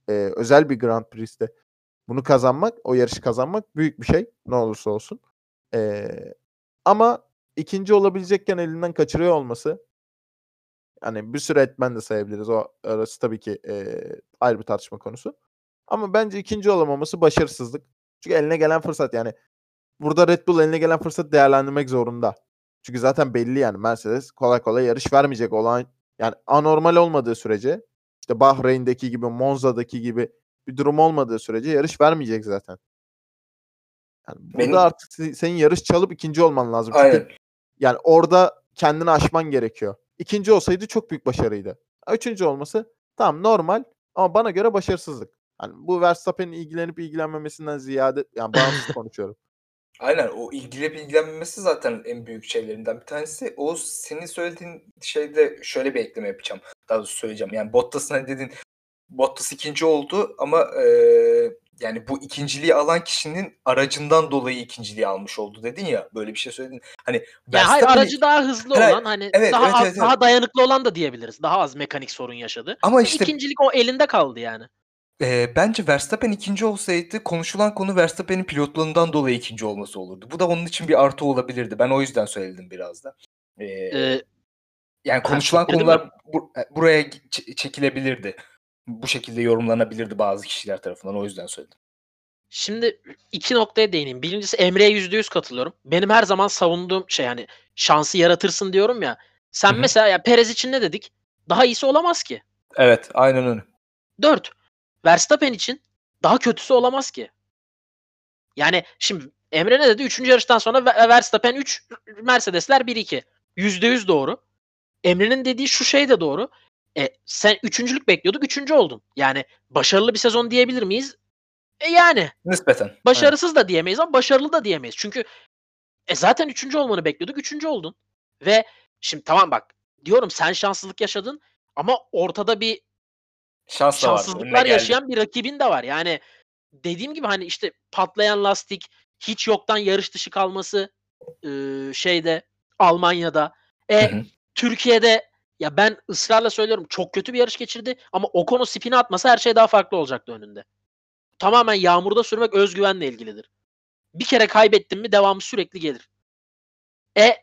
e, özel bir Grand Prix'te bunu kazanmak, o yarışı kazanmak büyük bir şey. Ne olursa olsun. E, ama ikinci olabilecekken elinden kaçırıyor olması yani bir sürü etmen de sayabiliriz. O arası tabii ki e, ayrı bir tartışma konusu. Ama bence ikinci olamaması başarısızlık. Çünkü eline gelen fırsat yani burada Red Bull eline gelen fırsat değerlendirmek zorunda. Çünkü zaten belli yani Mercedes kolay kolay yarış vermeyecek olan yani anormal olmadığı sürece işte Bahreyn'deki gibi Monza'daki gibi bir durum olmadığı sürece yarış vermeyecek zaten. Yani burada Benim- artık se- senin yarış çalıp ikinci olman lazım. Çünkü Aynen. yani orada kendini aşman gerekiyor. İkinci olsaydı çok büyük başarıydı. Üçüncü olması tamam normal ama bana göre başarısızlık. Yani bu Verstappen'in ilgilenip ilgilenmemesinden ziyade yani bağımsız [LAUGHS] konuşuyorum. Aynen o ilgilenip ilgilenmemesi zaten en büyük şeylerinden bir tanesi. O senin söylediğin şeyde şöyle bir ekleme yapacağım. Daha doğrusu söyleyeceğim. Yani Bottas'ın hani dedin Bottas ikinci oldu ama eee, yani bu ikinciliği alan kişinin aracından dolayı ikinciliği almış oldu dedin ya. Böyle bir şey söyledin. Hani Ya hayır aracı daha hızlı Evet, olan hani evet, daha evet, az, evet, daha dayanıklı olan da diyebiliriz. Daha az mekanik sorun yaşadı. ama Ve işte İkincilik o elinde kaldı yani. Eee, bence Verstappen ikinci olsaydı konuşulan konu Verstappen'in pilotluğundan dolayı ikinci olması olurdu. Bu da onun için bir artı olabilirdi. Ben o yüzden söyledim biraz da. Eee, Ee, yani konuşulan mi? konular bu- e, buraya ç- çekilebilirdi. Bu şekilde yorumlanabilirdi bazı kişiler tarafından. O yüzden söyledim. Şimdi iki noktaya değineyim. Birincisi Emre'ye yüzde yüz katılıyorum. Benim her zaman savunduğum şey hani şansı yaratırsın diyorum ya. Sen Hı hı. mesela ya Perez için ne dedik? Daha iyisi olamaz ki. Evet, aynen öyle. 4. Verstappen için daha kötüsü olamaz ki. Yani şimdi Emre ne dedi? Üçüncü yarıştan sonra Ver- Verstappen 3, Mercedesler 1-2. %100 doğru. Emre'nin dediği şu şey de doğru. E, sen üçüncülük bekliyorduk, üçüncü oldun. Yani başarılı bir sezon diyebilir miyiz? E yani. Nispeten. Başarısız da diyemeyiz ama başarılı da diyemeyiz. Çünkü e zaten üçüncü olmanı bekliyorduk. Üçüncü oldun. Ve şimdi tamam bak diyorum sen şanssızlık yaşadın ama ortada bir Şans da vardı. önüne şanssızlıklar geldi. yaşayan bir rakibin de var. Yani dediğim gibi hani işte patlayan lastik, hiç yoktan yarış dışı kalması eee, şeyde Almanya'da. E Hı hı. Türkiye'de ya ben ısrarla söylüyorum çok kötü bir yarış geçirdi ama Ocon'u spine atmasa her şey daha farklı olacaktı önünde. Tamamen yağmurda sürmek özgüvenle ilgilidir. Bir kere kaybettin mi devamı sürekli gelir. E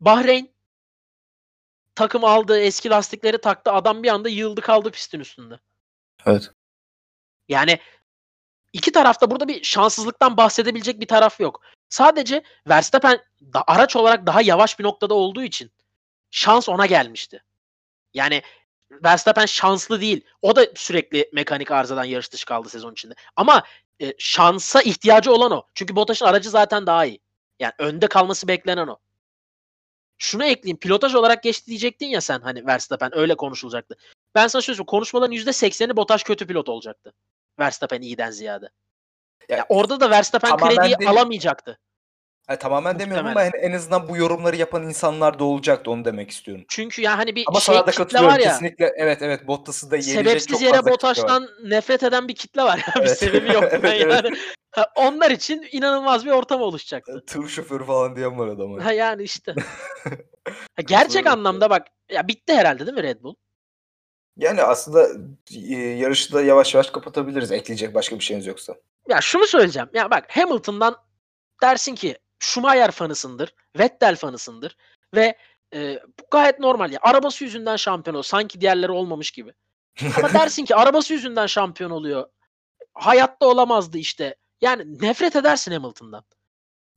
Bahreyn takım aldı, eski lastikleri taktı. Adam bir anda yığıldı kaldı pistin üstünde. Evet. Yani iki tarafta burada bir şanssızlıktan bahsedebilecek bir taraf yok. Sadece Verstappen da araç olarak daha yavaş bir noktada olduğu için şans ona gelmişti. Yani Verstappen şanslı değil. O da sürekli mekanik arızadan yarış dışı kaldı sezon içinde. Ama e, şansa ihtiyacı olan o. Çünkü Bottas'ın aracı zaten daha iyi. Yani önde kalması beklenen o. Şunu ekleyeyim. Pilotaj olarak geçti diyecektin ya sen hani Verstappen öyle konuşulacaktı. Ben sana şöyle söyleyeyim. Konuşmaların %80'i Bottas kötü pilot olacaktı. Verstappen iyiden ziyade. Ya, Ya orada da Verstappen krediyi alamayacaktı. Ha, tamamen demiyorum ama en, en azından bu yorumları yapan insanlar da olacaktı onu demek istiyorum. Çünkü ya hani bir Ama şey kitle var ya. kesinlikle. Evet evet Bottas'ı da yenecek sebepsiz çok yere. Bottas'tan nefret eden bir kitle var ya. bir Evet. sebebi [LAUGHS] yok. Evet, yani. evet. Ha, onlar için inanılmaz bir ortam oluşacaktı. Tır şoförü falan diyen var adama. Ha yani işte. [LAUGHS] Ha, gerçek anlamda bak ya bitti herhalde değil mi Red Bull? Yani aslında e, yarışı da yavaş yavaş kapatabiliriz ekleyecek başka bir şeyiniz yoksa. Ya şunu söyleyeceğim. Ya bak Hamilton'dan dersin ki Schumacher fanısındır, Vettel fanısındır ve e, bu gayet normal ya. Arabası yüzünden şampiyon oluyor. Sanki diğerleri olmamış gibi. Ama [LAUGHS] dersin ki arabası yüzünden şampiyon oluyor. Hayatta olamazdı işte. Yani nefret edersin Hamilton'dan.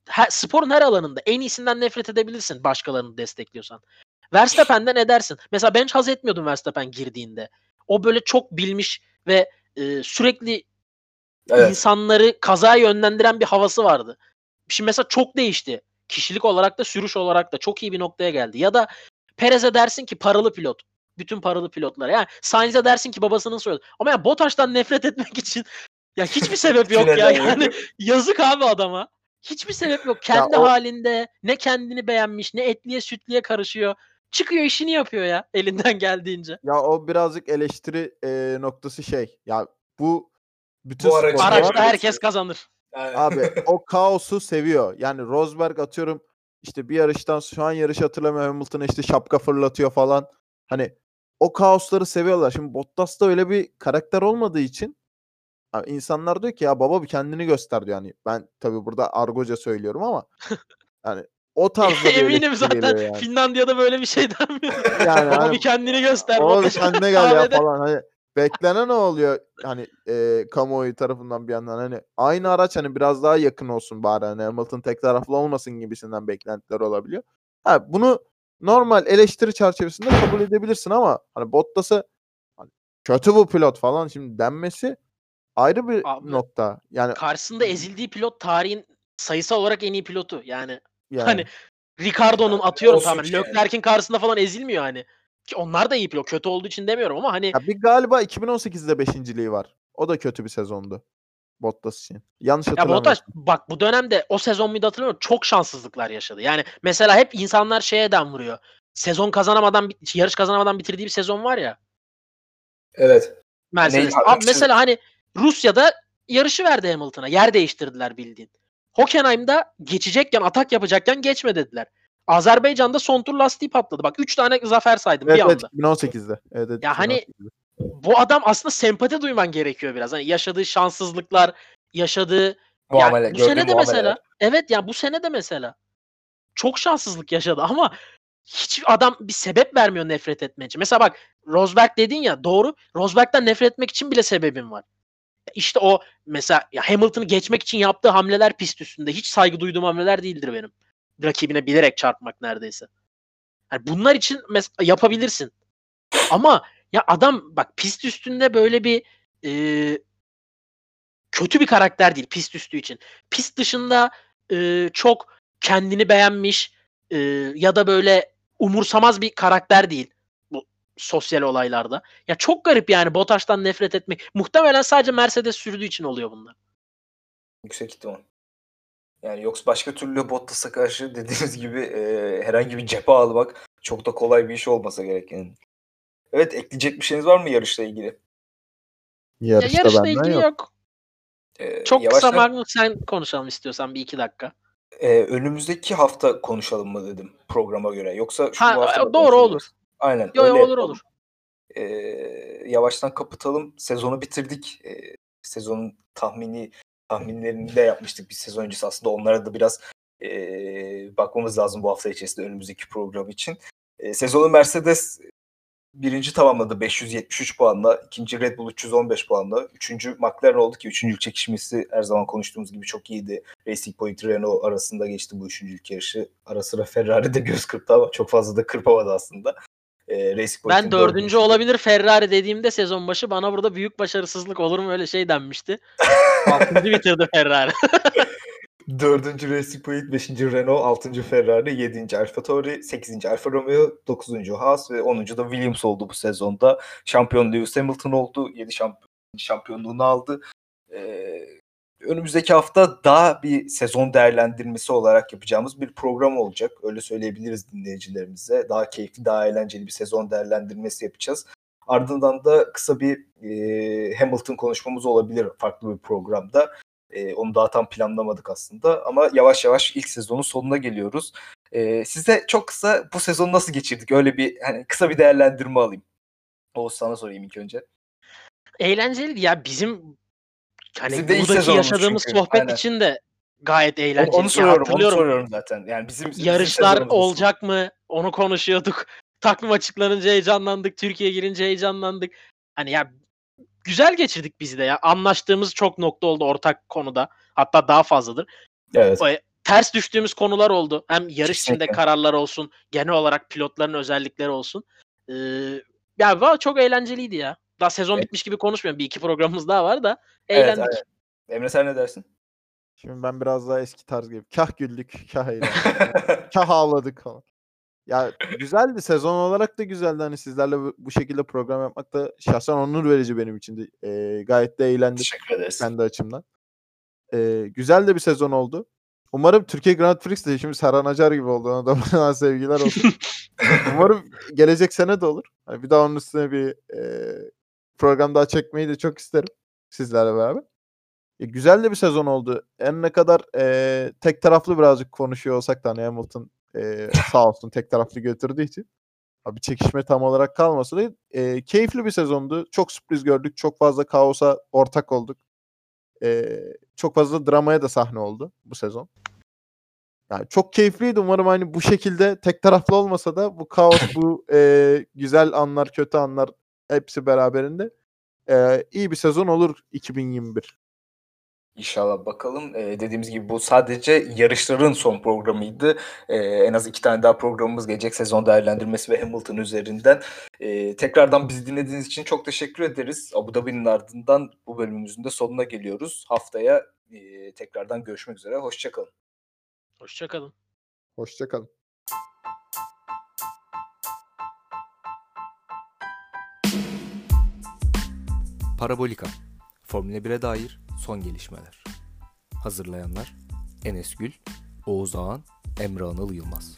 Her, sporun her alanında en iyisinden nefret edebilirsin başkalarını destekliyorsan. Verstappen'den edersin. Mesela ben hiç haz etmiyordum Verstappen girdiğinde. O böyle çok bilmiş ve e, sürekli Evet. insanları kazaya yönlendiren bir havası vardı. Şimdi mesela çok değişti. Kişilik olarak da sürüş olarak da çok iyi bir noktaya geldi. Ya da Perez'e dersin ki paralı pilot. Bütün paralı pilotlara. Yani Sainz'e dersin ki babasının soyadı. Ama ya Bottas'tan nefret etmek için [LAUGHS] ya hiçbir sebep yok ya. Yani yazık abi adama. Hiçbir sebep yok. Kendi o- halinde ne kendini beğenmiş ne etliye sütliye karışıyor. Çıkıyor işini yapıyor ya elinden geldiğince. Ya o birazcık eleştiri e, noktası şey. Ya bu bütün Bu Araçta herkes kazanır. Yani- Abi [LAUGHS] o kaosu seviyor. Yani Rosberg atıyorum işte bir yarıştan şu an yarış hatırlamıyorum Hamilton'a işte şapka fırlatıyor falan. Hani o kaosları seviyorlar. Şimdi Bottas'ta öyle bir karakter olmadığı için insanlar diyor ki ya baba bir kendini göster diyor. Yani ben tabii burada argoca söylüyorum ama yani [LAUGHS] o tarzda Eminim zaten yani. Finlandiya'da böyle bir şey [LAUGHS] denmiyor. Yani Baba hani- bir kendini göster. Baba bir Bottas kendine gel ya falan. Hani beklenen ne oluyor hani e, kamuoyu tarafından bir yandan hani aynı araç hani biraz daha yakın olsun bari hani Hamilton tek taraflı olmasın gibisinden beklentiler olabiliyor. Ha bunu normal eleştiri çerçevesinde kabul edebilirsin ama hani Bottas'ı hani kötü bu pilot falan şimdi denmesi ayrı bir Abi, nokta. Yani, Karşısında ezildiği pilot tarihin sayısal olarak en iyi pilotu. Yani [LAUGHS] yani hani Ricardo'nun atıyorum tamamen. yani. Leclerc'in karşısında falan ezilmiyor hani. Ki onlar da iyi pilot. Kötü olduğu için demiyorum ama hani ya bir galiba 2018'de beşinciliği var. O da kötü bir sezondu. Bottas için. Yanlış ya hatırlamıyorsam. Bottas bak bu dönemde o sezon muydu hatırlamıyorum. Çok şanssızlıklar yaşadı. Yani mesela hep insanlar şeye den vuruyor. Sezon kazanamadan bit- yarış kazanamadan bitirdiği bir sezon var ya. Evet. Mercedes. Abi mesela hani Rusya'da yarışı verdi Hamilton'a. Yer değiştirdiler bildiğin. Hockenheim'da geçecekken, atak yapacakken geçme dediler. Azerbaycan'da son tur lastiği patladı. Bak 3 tane zafer saydım Evet, bir evet anda. 2018'de. Evet, evet, Ya hani 2018'de. Bu adam aslında sempati duyman gerekiyor biraz. Hani yaşadığı şanssızlıklar, yaşadığı Muamele. ya bu sene de mesela evet ya bu sene de mesela çok şanssızlık yaşadı ama hiç adam bir sebep vermiyor nefret etmek için. Mesela bak Rosberg dedin ya doğru. Rosberg'den nefret etmek için bile sebebim var. İşte o mesela ya Hamilton'ı geçmek için yaptığı hamleler pist üstünde. Hiç saygı duyduğum hamleler değildir benim. Rakibine bilerek çarpmak neredeyse. Yani bunlar için mes- yapabilirsin. Ama ya adam bak pist üstünde böyle bir e, kötü bir karakter değil pist üstü için. Pist dışında e, çok kendini beğenmiş e, ya da böyle umursamaz bir karakter değil bu sosyal olaylarda. Ya çok garip yani Bottas'tan nefret etmek. Muhtemelen sadece Mercedes sürdüğü için oluyor bunlar. Yüksek ihtimal. Yani yoksa başka türlü Bottas'a karşı dediğiniz gibi e, herhangi bir cephe almak çok da kolay bir iş olmasa gerek yani. Evet ekleyecek bir şeyiniz var mı yarışla ilgili? Ya Yarışta yarışla benden ilgili yok. yok. E, Çok yavaştan, kısa Magnus sen konuşalım istiyorsan bir iki dakika. e, önümüzdeki hafta konuşalım mı dedim programa göre. Yoksa şu Ha, hafta e, mı doğru olur. Aynen. Yo, öyle olur, olur. E, yavaştan kapatalım. Sezonu bitirdik. E, sezonun tahmini tahminlerini de yapmıştık bir sezon öncesi aslında. Onlara da biraz e, bakmamız lazım bu hafta içerisinde önümüzdeki program için. E, sezonu Mercedes birinci tamamladı 573 puanla. ikinci Red Bull 315 puanla. Üçüncü McLaren oldu ki üçüncülük çekişmesi her zaman konuştuğumuz gibi çok iyiydi. Racing Point Renault arasında geçti bu üçüncülük yarışı. Ara sıra Ferrari de göz kırptı ama çok fazla da kırpamadı aslında. E, Racing ben dördüncü olabilir Ferrari dediğimde sezon başı bana burada büyük başarısızlık olur mu öyle şey denmişti. [LAUGHS] Altıncı bitirdi Ferrari. [LAUGHS] Dördüncü Racing Point, beşinci Renault, altıncı Ferrari, yedinci Alfa Tauri, sekizinci Alfa Romeo, dokuzuncu Haas ve onuncu da Williams oldu bu sezonda. Şampiyon Lewis Hamilton oldu. Yedi şampiyon, şampiyonluğunu aldı. Ee, önümüzdeki hafta daha bir sezon değerlendirmesi olarak yapacağımız bir program olacak. Öyle söyleyebiliriz dinleyicilerimize. Daha keyifli, daha eğlenceli bir sezon değerlendirmesi yapacağız. Ardından da kısa bir e, Hamilton konuşmamız olabilir farklı bir programda. E, onu daha tam planlamadık aslında ama yavaş yavaş ilk sezonun sonuna geliyoruz. E, size çok kısa bu sezonu nasıl geçirdik? Öyle bir hani kısa bir değerlendirme alayım. Oğuz sana sorayım ilk önce. Eğlenceli ya bizim hani bizim buradaki yaşadığımız çünkü. sohbet Aynen. için de gayet eğlenceli. Onu, onu soruyorum, onu soruyorum zaten. Yani bizim yarışlar bizim olacak mı? Onu konuşuyorduk. [LAUGHS] Takvim açıklanınca heyecanlandık. Türkiye girince heyecanlandık. Hani ya güzel geçirdik biz de ya. Anlaştığımız çok nokta oldu ortak konuda. Hatta daha fazladır. Evet. O, ters düştüğümüz konular oldu. Hem yarış içinde kararlar olsun, genel olarak pilotların özellikleri olsun. Ee, ya çok eğlenceliydi ya. Daha sezon evet. bitmiş gibi konuşmuyorum. Bir iki programımız daha var da eğlendik. Evet, evet. Emre sen ne dersin? Şimdi ben biraz daha eski tarz gibi. Kah güldük, kah eğlendik. [LAUGHS] kah ağladık falan. Ya güzeldi. Sezon olarak da güzeldi. Hani sizlerle bu, şekilde program yapmak da şahsen onur verici benim için de. E, gayet de eğlendim. Teşekkür ederiz. Kendi açımdan. E, güzel de bir sezon oldu. Umarım Türkiye Grand Prix de şimdi Serhan Acar gibi oldu. Ona da [LAUGHS] bana sevgiler olsun. [LAUGHS] Umarım gelecek sene de olur. Hani bir daha onun üstüne bir e, program daha çekmeyi de çok isterim. Sizlerle beraber. E, güzel de bir sezon oldu. En ne kadar e, tek taraflı birazcık konuşuyor olsak da hani Hamilton e, [LAUGHS] sağ olsun tek taraflı götürdüğü için. Abi çekişme tam olarak kalmasa da e, keyifli bir sezondu. Çok sürpriz gördük. Çok fazla kaosa ortak olduk. E, çok fazla dramaya da sahne oldu bu sezon. Yani çok keyifliydi. Umarım hani bu şekilde tek taraflı olmasa da bu kaos, [LAUGHS] bu e, güzel anlar, kötü anlar hepsi beraberinde e, iyi bir sezon olur 2021. İnşallah bakalım. Ee, dediğimiz gibi bu sadece yarışların son programıydı. Ee, en az iki tane daha programımız gelecek sezon değerlendirmesi ve Hamilton üzerinden. Ee, tekrardan bizi dinlediğiniz için çok teşekkür ederiz. Abu Dhabi'nin ardından bu bölümümüzün de sonuna geliyoruz. Haftaya e, tekrardan görüşmek üzere. Hoşçakalın. Hoşçakalın. Hoşçakalın. Parabolika Formula 1'e dair son gelişmeler. Hazırlayanlar Enes Gül, Oğuz Ağan, Emre Anıl Yılmaz.